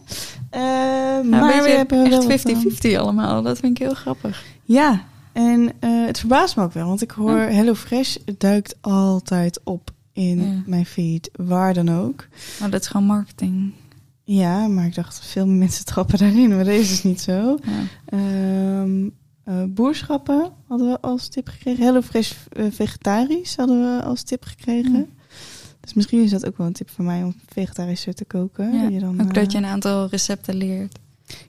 Nou, maar we hebben echt van- 50-50 allemaal. Dat vind ik heel grappig. Ja, en eh, het verbaast me ook wel, want ik hoor Ja. HelloFresh duikt altijd op in mijn feed, waar dan ook. Maar dat is gewoon marketing. Ja, maar ik dacht, veel meer mensen trappen daarin, maar deze is niet zo. Ja. Eh, boerschappen hadden we als tip gekregen. HelloFresh vegetarisch hadden we als tip gekregen. Dus misschien is dat ook wel een tip voor mij om vegetarischer te koken. Ja, je dan, Ook dat eh, je een aantal recepten leert.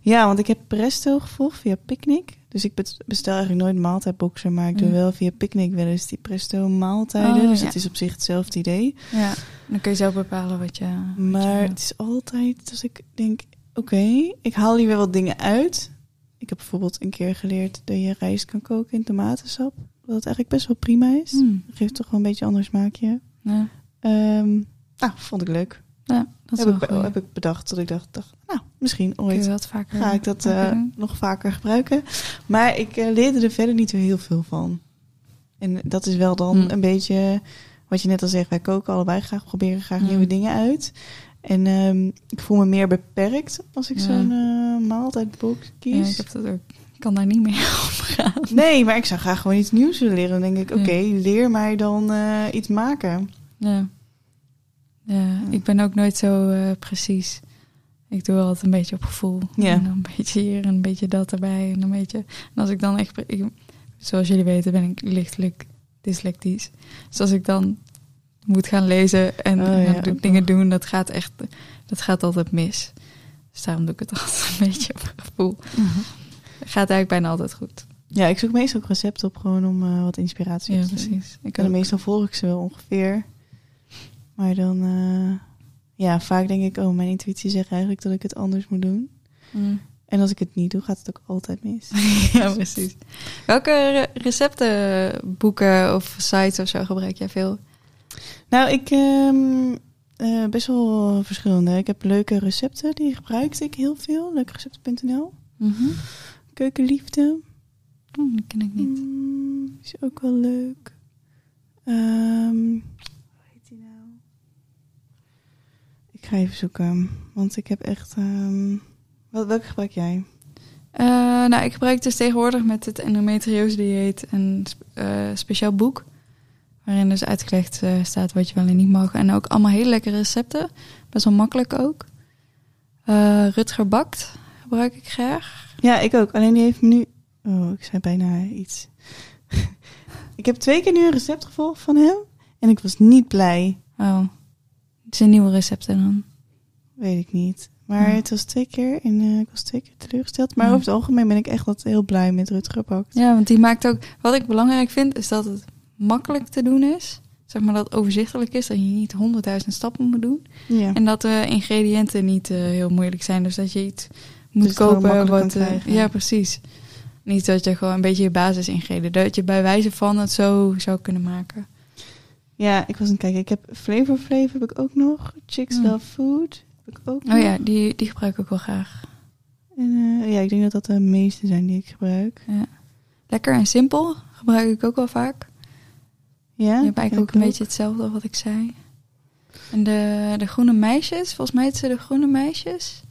Ja, want ik heb Presto gevolgd via Picnic. Dus ik bestel eigenlijk nooit maaltijdboxen, maar ik doe Mm. wel via Picnic wel eens die Presto maaltijden. Oh, dus ja. het is op zich hetzelfde idee. Ja. Dan kun je zelf bepalen wat je... wat je Maar het is altijd als ik denk, oké, ik haal hier wel wat dingen uit. Ik heb bijvoorbeeld een keer geleerd dat je rijst kan koken in tomatensap. Dat het eigenlijk best wel prima is. Hmm. Dat geeft toch wel een beetje ander smaakje. Ja. Ehm nou, vond ik leuk. ja, dat heb, ik, heb ik bedacht dat ik dacht, dacht nou, misschien ooit wat vaker ga ik dat vaker eh, nog vaker gebruiken. Maar ik eh, leerde er verder niet zo heel veel van. En dat is wel dan Hmm. een beetje wat je net al zegt. Wij koken allebei graag, proberen graag Hmm. nieuwe dingen uit. En ehm, ik voel me meer beperkt als ik Ja. zo'n eh maaltijdbox Ja, kies. ik heb dat ook. Ik kan daar niet mee [laughs] omgaan. Nee, maar ik zou graag gewoon iets nieuws willen leren. Dan denk ik, Ja. oké, leer mij dan eh, iets maken. Ja. ja, ik ben ook nooit zo eh, precies. Ik doe altijd een beetje op gevoel. Ja. En dan een beetje hier en een beetje dat erbij. En een beetje. En als ik dan echt. Ik, zoals jullie weten ben ik lichtelijk dyslectisch. Dus als ik dan moet gaan lezen en Oh, ja, dingen doen, dat gaat echt. Dat gaat altijd mis. Dus daarom doe ik het [laughs] altijd een beetje op gevoel. Het gaat eigenlijk bijna altijd goed. Ja, ik zoek meestal ook recepten op gewoon om eh, wat inspiratie Ja, te precies. Ik En meestal volg ik ze wel ongeveer. Maar dan, eh, ja, vaak denk ik, oh, mijn intuïtie zegt eigenlijk dat ik het anders moet doen. Mm. En als ik het niet doe, gaat het ook altijd mis. [laughs] ja, precies. Welke re- receptenboeken of sites of zo gebruik jij veel? Nou, ik eh, best wel verschillende. Ik heb leuke recepten, die gebruikte ik heel veel. Leukerecepten.nl. Keukenliefde. Hm, die ken ik niet. Mm, is ook wel leuk. Ehm, hoe heet die nou? Ik ga even zoeken, want ik heb echt... ehm, wat, welke gebruik jij? Eh, nou, ik gebruik dus tegenwoordig met het endometriose dieet een eh, speciaal boek. Waarin dus uitgelegd eh, staat wat je wel en niet mag. En ook allemaal hele lekkere recepten. Best wel makkelijk ook. Eh, Rutger Bakt gebruik ik graag. Ja, ik ook. Alleen die heeft me nu... Oh, ik zei bijna iets. [laughs] ik heb twee keer nu een recept gevolgd van hem. En ik was niet blij. Oh, het zijn nieuwe recepten dan. Weet ik niet. Maar Ja. het was twee keer en eh, ik was twee keer teleurgesteld. Maar Ja. over het algemeen ben ik echt wat heel blij met Rutger Bakt. Ja, want die maakt ook... Wat ik belangrijk vind, is dat het makkelijk te doen is. Zeg maar dat het overzichtelijk is. Dat je niet honderdduizend stappen moet doen. Ja. En dat de ingrediënten niet eh, heel moeilijk zijn. Dus dat je iets moet gewoon kopen wat. eh, ja, precies. Niet dat je gewoon een beetje je basisingrediënten. Dat je bij wijze van het zo zou kunnen maken. Ja, ik was aan het kijken. Ik heb Flavor Flav heb ik ook nog. Chicks Hmm. Love Food heb ik ook Oh nog. ja, die, die gebruik ik ook wel graag. En eh, ja, ik denk dat dat de meeste zijn die ik gebruik. Lekker en simpel gebruik ik ook wel vaak. Ja, ken eigenlijk ook een beetje hetzelfde als wat ik zei. En de, de groene meisjes, volgens mij heet ze de groene meisjes.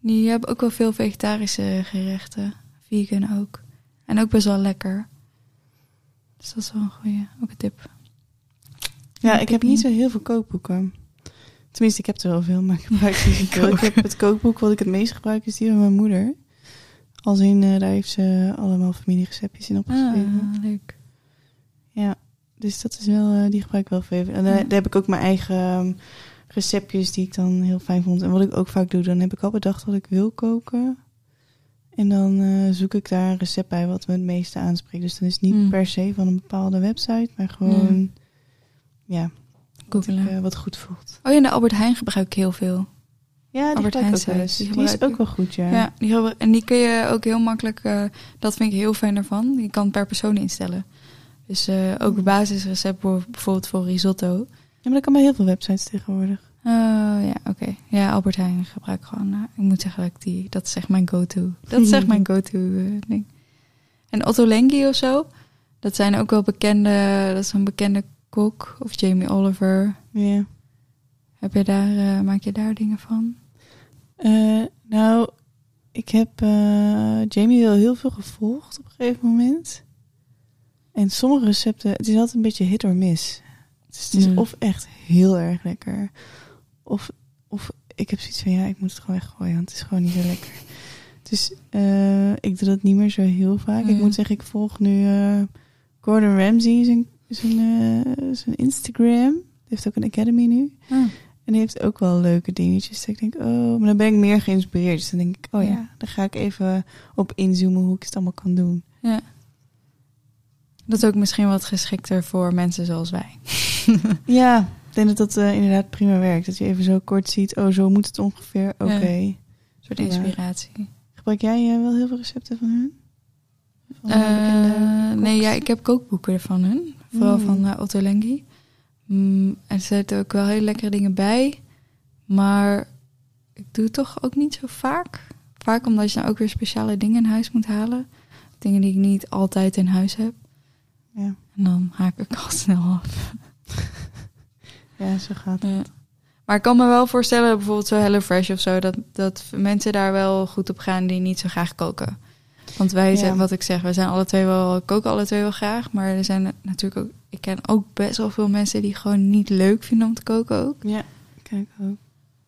Die hebben ook wel veel vegetarische gerechten. Vegan ook. En ook best wel lekker. Dus dat is wel een goede, ook een tip. Ja, heb ik ik heb niet zo heel veel kookboeken. Tenminste, ik heb er wel veel, maar ik [laughs] gebruik ze niet zoveel. Ik heb het kookboek wat ik het meest gebruik is die van mijn moeder. Als in, eh, daar heeft ze allemaal familiereceptjes in opgeschreven. Ah, leuk. Ja, dus dat is wel, eh, die gebruik ik wel veel. En daar, Ja. daar heb ik ook mijn eigen ehm, receptjes die ik dan heel fijn vond. En wat ik ook vaak doe, dan heb ik al bedacht wat ik wil koken. En dan eh, zoek ik daar een recept bij wat me het meeste aanspreekt. Dus dan is het niet Mm. per se van een bepaalde website, maar gewoon, ja, wat, ik, Googelen. eh, wat goed voelt. Oh ja, de Albert Heijn gebruik ik heel veel. Ja, die Albert ook Heijn wel eens. sites, Die, die is ook wel goed, ja. Ja, die en die kun je ook heel makkelijk, eh, dat vind ik heel fijn ervan. Je kan per persoon instellen. Dus eh, ook basisrecept voor, bijvoorbeeld voor risotto. Ja, maar dat kan bij heel veel websites tegenwoordig. Oh ja, oké. Ja, Albert Heijn gebruik ik gewoon. eh, ik moet zeggen dat ik die, dat is echt mijn go-to. Dat is echt [laughs] mijn go-to eh, ding. En Otto Lengi of zo, dat zijn ook wel bekende, dat is een bekende kok. Of Jamie Oliver. Ja. Heb je daar, maak je daar dingen van? Nou, ik heb Jamie wel heel veel gevolgd op een gegeven moment. En sommige recepten, het is altijd een beetje hit or miss. Dus het is Mm. of echt heel erg lekker. Of, of ik heb zoiets van, ja, ik moet het gewoon weggooien, want het is gewoon niet zo lekker. Dus eh, ik doe dat niet meer zo heel vaak. Ik Mm. moet zeggen, ik volg nu eh, Gordon Ramsay, zijn, zijn, eh, zijn Instagram. Die heeft ook een academy nu. Ah, En die heeft ook wel leuke dingetjes. Ik denk, oh, maar dan ben ik meer geïnspireerd. Dus dan denk ik, oh ja, Ja. daar ga ik even op inzoomen hoe ik het allemaal kan doen. ja. Dat is ook misschien wat geschikter voor mensen zoals wij. [laughs] Ja, ik denk dat dat eh, inderdaad prima werkt. Dat je even zo kort ziet, oh, zo moet het ongeveer. Oké. Een soort Ja. inspiratie. Gebruik jij eh, wel heel veel recepten van hun? Van, eh, nee, ja, ik heb kookboeken van hun. Vooral Mm. van Otto Lengi. Mm, er zitten ook wel hele lekkere dingen bij. Maar ik doe het toch ook niet zo vaak. Vaak omdat je dan ook weer speciale dingen in huis moet halen. Dingen die ik niet altijd in huis heb. Ja. En dan haak ik al snel af. [laughs] ja, zo gaat het. Ja. Maar ik kan me wel voorstellen, bijvoorbeeld zo HelloFresh of zo, dat, dat mensen daar wel goed op gaan die niet zo graag koken. Want wij Ja. zijn, wat ik zeg, we zijn alle twee wel, koken alle twee wel graag. Maar er zijn natuurlijk ook, ik ken ook best wel veel mensen die gewoon niet leuk vinden om te koken ook. Ja, kijk ook.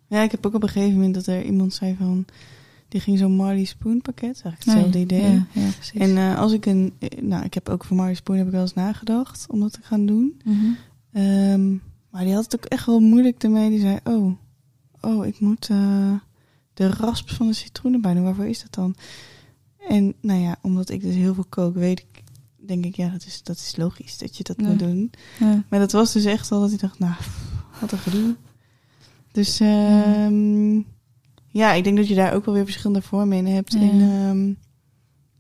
Ja, ik heb ook op een gegeven moment dat er iemand zei van... Die ging zo'n Marley Spoon pakket. Eigenlijk hetzelfde idee. Ja. En eh, als ik een... eh, Nou, ik heb ook voor Marley Spoon heb ik wel eens nagedacht om dat te gaan doen. Mhm. Ehm, maar die had het ook echt wel moeilijk ermee. Die zei, oh, oh ik moet eh, de rasp van de citroenen bij doen. Waarvoor is dat dan? En nou ja, omdat ik dus heel veel kook, weet ik, denk ik, ja, dat is, dat is logisch dat je dat Ja. moet doen. Ja. Maar dat was dus echt wel dat ik dacht, nou, wat een gedoe. Dus ehm, ja, ik denk dat je daar ook wel weer verschillende vormen in hebt. Ja. In, ehm,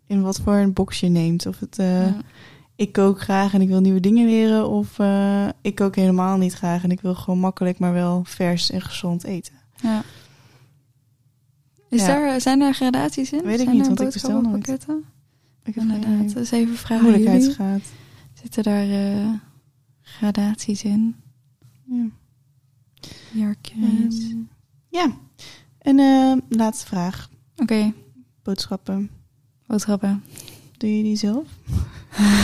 in wat voor een box je neemt. Of het, eh, Ja. ik kook graag en ik wil nieuwe dingen leren. Of eh, ik kook helemaal niet graag en ik wil gewoon makkelijk, maar wel vers en gezond eten. Ja. Is Ja. Daar, zijn daar gradaties in? Weet ik zijn niet, want ik bestel nooit. boodschappenpakketten? Ik heb Inderdaad, is even vragen moeilijkheidsgraad. Zitten daar eh, gradaties in? Ja. Jarkjes. Ehm, ja. En eh, laatste vraag. Oké, Boodschappen. boodschappen. Doe je die zelf?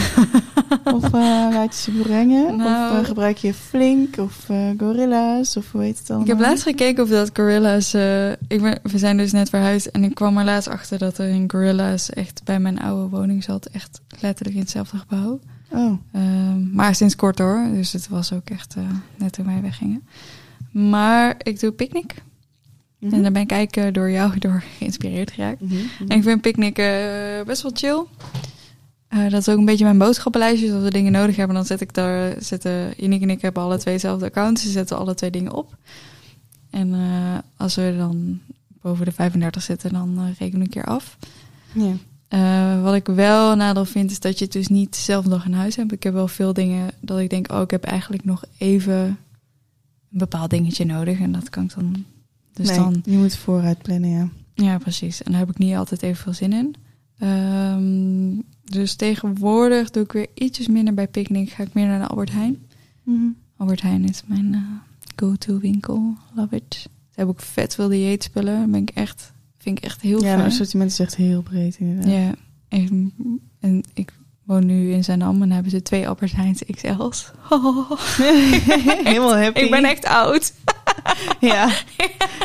[laughs] of eh, laat je ze brengen? Nou. Of eh, gebruik je Flink of Gorilla's? Of hoe heet het allemaal? Ik heb laatst gekeken of dat Gorilla's... ik ben, we zijn dus net verhuisd en ik kwam er laatst achter dat er een Gorilla's echt bij mijn oude woning zat. Echt letterlijk in hetzelfde gebouw. Oh, Ehm, maar sinds kort hoor, dus het was ook echt net toen wij weggingen. Maar ik doe picknick. Mhm. En daar ben ik eigenlijk eh, door jou [laughs] door geïnspireerd geraakt. Mhm, mhm. En ik vind picknick eh, best wel chill. Eh, dat is ook een beetje mijn boodschappenlijstje. Als we dingen nodig hebben, dan zet ik daar... Zetten, en ik hebben alle twee hetzelfde account. Ze zetten alle twee dingen op. En als we dan boven de 35 zitten, dan eh, reken ik een keer af. Ja. Wat ik wel een nadeel vind, is dat je het dus niet dezelfde dag in huis hebt. Ik heb wel veel dingen dat ik denk, oh, ik heb eigenlijk nog even een bepaald dingetje nodig. En dat kan ik dan... Dus nee, dan je moet vooruit plannen, ja. ja, precies. En daar heb ik niet altijd even veel zin in. Ehm, dus tegenwoordig doe ik weer ietsjes minder bij picknick. Ga ik meer naar de Albert Heijn. Mhm. Albert Heijn is mijn eh, go-to winkel. Love it. Ze hebben ook vet veel dieetspullen. Daar ben ik echt, vind ik echt heel Ja, fijn. het assortiment is echt heel breed inderdaad. Ja, en, en ik woon nu in Zaandam en hebben ze twee Albert Heijns XL's. [laughs] [laughs] Helemaal happy. ik ben echt oud. [laughs] Ja.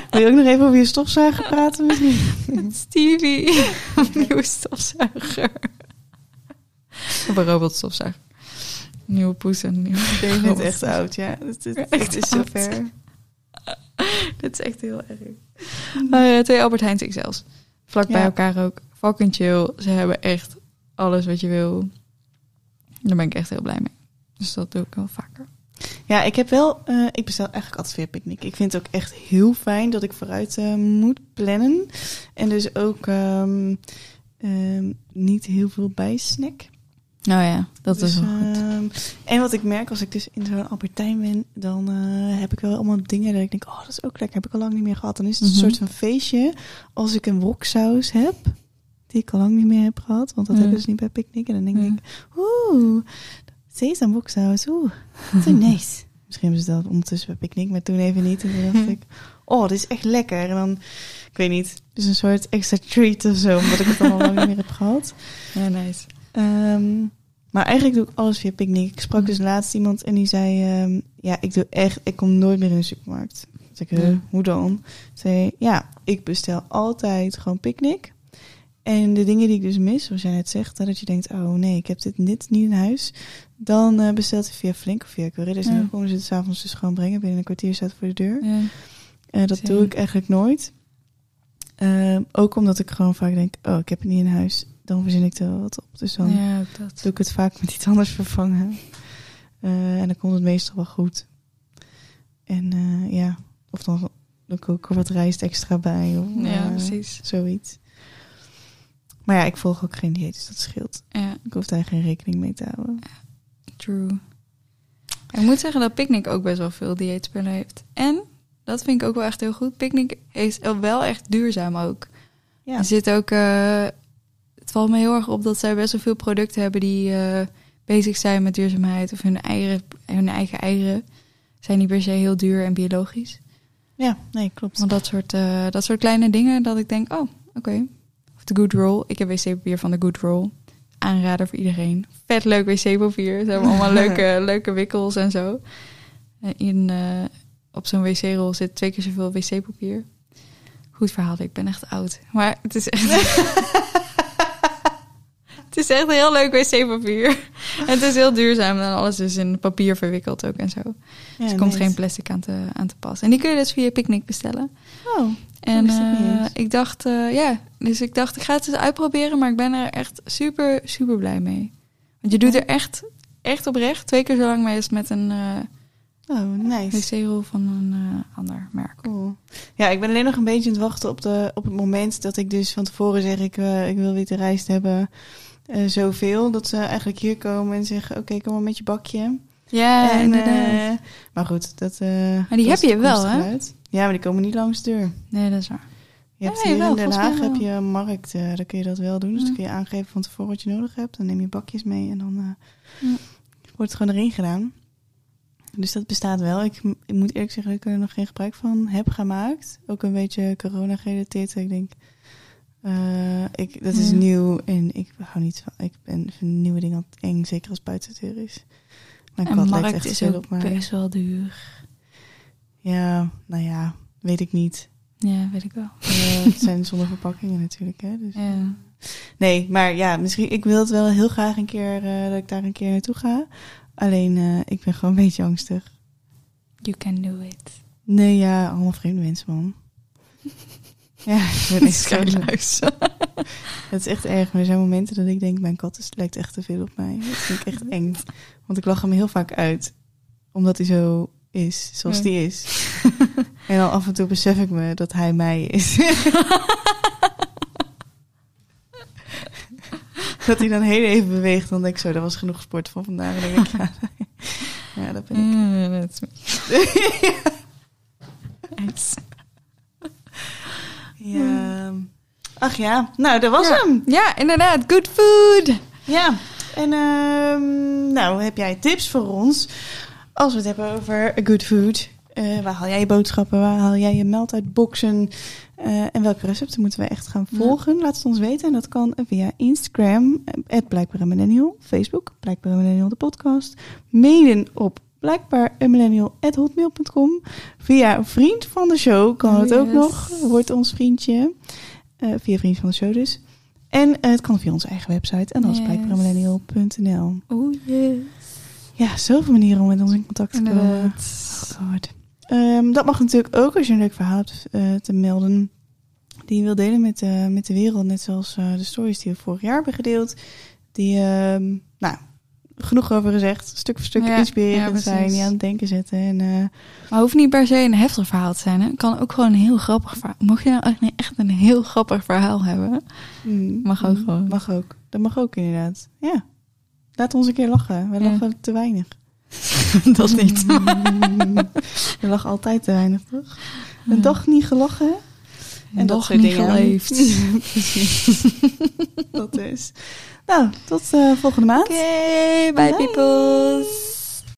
Wil je ook nog even over je stofzuiger praten? [laughs] Stevie, nieuwe stofzuiger. Of een robotstofzuiger. Nieuwe poes en nieuwe Je bent robot. echt oud, ja. Het, het, Echt het is zover. Dit is echt heel erg. Eh, twee Albert Heijns XL's. Vlak bij Ja. elkaar ook. Fucking chill. Ze hebben echt alles wat je wil. Daar ben ik echt heel blij mee. Dus dat doe ik wel vaker. Ja, ik heb wel... eh, ik bestel eigenlijk altijd via Picnic. Ik vind het ook echt heel fijn dat ik vooruit eh, moet plannen. En dus ook ehm, ehm, niet heel veel bijsnack. Nou ja, dat Dus, is wel goed. ehm, en wat ik merk als ik dus in zo'n Albertijn ben, dan eh, heb ik wel allemaal dingen dat ik denk, oh, dat is ook lekker, heb ik al lang niet meer gehad. Dan is het Mhm. een soort van feestje als ik een woksaus heb, die ik al lang niet meer heb gehad, want dat Mm. hebben ze niet bij Picnic. En dan denk Mm. ik, oeh, sesam woksaus, oeh, zo [laughs] nice. Misschien hebben ze dat ondertussen bij Picnic, maar toen even niet. En toen dacht [laughs] ik, oh, dit is echt lekker. En dan, ik weet niet, dus een soort extra treat of zo, omdat ik het al lang niet meer heb gehad. [laughs] Ja, nice. Ehm, maar eigenlijk doe ik alles via Picnic. Ik sprak dus laatst iemand en die zei... ehm, ja, ik doe echt... Ik kom nooit meer in de supermarkt. Dus ik, Ja. hoe dan? Zei, ja, ik bestel altijd gewoon Picnic. En de dingen die ik dus mis, zoals jij net zegt... dat je denkt, oh nee, ik heb dit, dit niet in huis... dan eh, bestelt hij via Flink of via. En Ja. dan komen ze het s'avonds dus gewoon brengen. Binnen een kwartier staat voor de deur. Ja. Eh, dat doe ik eigenlijk nooit. Ehm, ook omdat ik gewoon vaak denk, oh, ik heb het niet in huis. Dan verzin ik er wel wat op. Dus dan ja, doe ik het vaak met iets anders vervangen. Eh, en dan komt het meestal wel goed. En eh, ja, of dan doe ik ook er wat rijst extra bij. Of, Ja, eh, precies. Zoiets. Maar ja, ik volg ook geen dieet, dus dat scheelt. Ja, Ik hoef daar geen rekening mee te houden. True. Ik moet zeggen dat Picnic ook best wel veel dieetspullen heeft. En, dat vind ik ook wel echt heel goed, Picnic is wel echt duurzaam ook. Ja, Er zit ook... eh, het valt me heel erg op dat zij best wel veel producten hebben die eh, bezig zijn met duurzaamheid. Of hun, eieren, hun eigen eieren zijn niet per se heel duur en biologisch. ja nee, klopt. Maar dat soort, eh, dat soort kleine dingen dat ik denk, oh, oké. Of de Good Roll. Ik heb wc-papier van de Good Roll. Aanrader voor iedereen. Vet leuk wc-papier. Ze hebben allemaal [laughs] leuke, leuke wikkels en zo. Eh, In, eh, op zo'n wc-rol zit twee keer zoveel wc-papier. Goed verhaal, ik ben echt oud. Maar het is echt... [laughs] het is echt heel leuk wc-papier. En het is heel duurzaam. En alles is in papier verwikkeld ook en zo. Ja, dus er komt nice. geen plastic aan te, aan te pas. En die kun je dus via Picnic bestellen. Oh, En ik niet eh, ik dacht, eh, ja, dus ik dacht, ik ga het eens uitproberen, maar ik ben er echt super, super blij mee. Want je doet er echt, echt oprecht twee keer zo lang mee als met een eh oh, nice. wc-rol van een ander merk. Cool. Ja, ik ben alleen nog een beetje aan het wachten op, de, op het moment dat ik dus van tevoren zeg... ik, ik wil witte rijst hebben, zoveel. Dat ze eigenlijk hier komen en zeggen... oké, kom maar met je bakje. Ja, en, inderdaad. eh, maar goed, dat... eh Maar die heb je wel, hè? Ja, maar die komen niet langs de deur. nee, dat is waar. Je hebt nee, hier wel, in Den Haag heb je een markt, eh daar kun je dat wel doen. Dus Ja. dan kun je aangeven van tevoren wat je nodig hebt. Dan neem je bakjes mee en dan eh, Ja. wordt het gewoon erin gedaan. Dus dat bestaat wel. Ik, ik moet eerlijk zeggen dat ik er nog geen gebruik van heb gemaakt. Ook een beetje corona gerelateerd. Ik denk, eh, ik, dat is Ja. nieuw en ik hou niet van. Ik ben vind nieuwe dingen altijd eng, zeker als buiten de deur is. Mijn En kat lijkt markt echt is veel ook op mij. best wel duur. Ja, nou ja, weet ik niet. Ja, weet ik wel. Eh, [laughs] het zijn zonder verpakkingen natuurlijk, hè. Dus. Ja. Nee, maar ja, misschien, ik wil het wel heel graag een keer eh, dat ik daar een keer naartoe ga. Alleen, eh, ik ben gewoon een beetje angstig. You can do it. Nee, ja, allemaal vreemde mensen, man. Ja, ik ben echt Schuilhuis. Het is echt erg, maar er zijn momenten dat ik denk, mijn kat is, lijkt echt te veel op mij. Dat vind ik echt eng. Want ik lach hem heel vaak uit, omdat hij zo is, zoals Ja. die is. [laughs] en dan af en toe besef ik me dat hij mij is. [laughs] dat hij dan heel even beweegt, dan denk ik zo, dat was genoeg sport van vandaag. Dan denk ik, ja, [laughs] ja, dat ben ik. Mm, dat is me. Nice. Ja. Ach ja, nou, dat was Ja. hem. Ja, inderdaad. Good food. Ja, en ehm, nou, heb jij tips voor ons? Als we het hebben over good food. eh, waar haal jij je boodschappen? Waar haal jij je maaltijdboxen? Eh, en welke recepten moeten we echt gaan Ja. volgen? Laat het ons weten. En dat kan via Instagram, het Millennial. Facebook, Millennial, de podcast. Mailen op blijkbaarmillennial.hotmail.com. Via een vriend van de show kan Oh, het ook nog. Wordt ons vriendje. Eh, via vriend van de show dus. En het kan via onze eigen website. En dat is Yes. blijkbaarmillennial.nl. Oh yes. Ja, zoveel manieren om met ons in contact te komen. God. Ehm, dat mag natuurlijk ook als je een leuk verhaal hebt eh, te melden. Die je wil delen met, eh, met de wereld. Net zoals de stories die we vorig jaar hebben gedeeld. Die, ehm, nou, genoeg over gezegd. Stuk voor stuk ja, inspirerend ja, zijn, je aan het denken zetten. En. Eh, maar hoeft niet per se een heftig verhaal te zijn. Hè? Het kan ook gewoon een heel grappig verhaal. Mocht je nou echt een heel grappig verhaal hebben, mm, mag ook mm, Mag ook. Dat mag ook inderdaad. Ja. Laat ons een keer lachen. We lachen te weinig. [laughs] dat is niet. [laughs] Je lacht altijd te weinig, toch? Een dag niet gelachen. En dat soort dingen. heeft. [laughs] Dat is. Nou, tot eh, volgende maand. Oké, bye, bye peoples.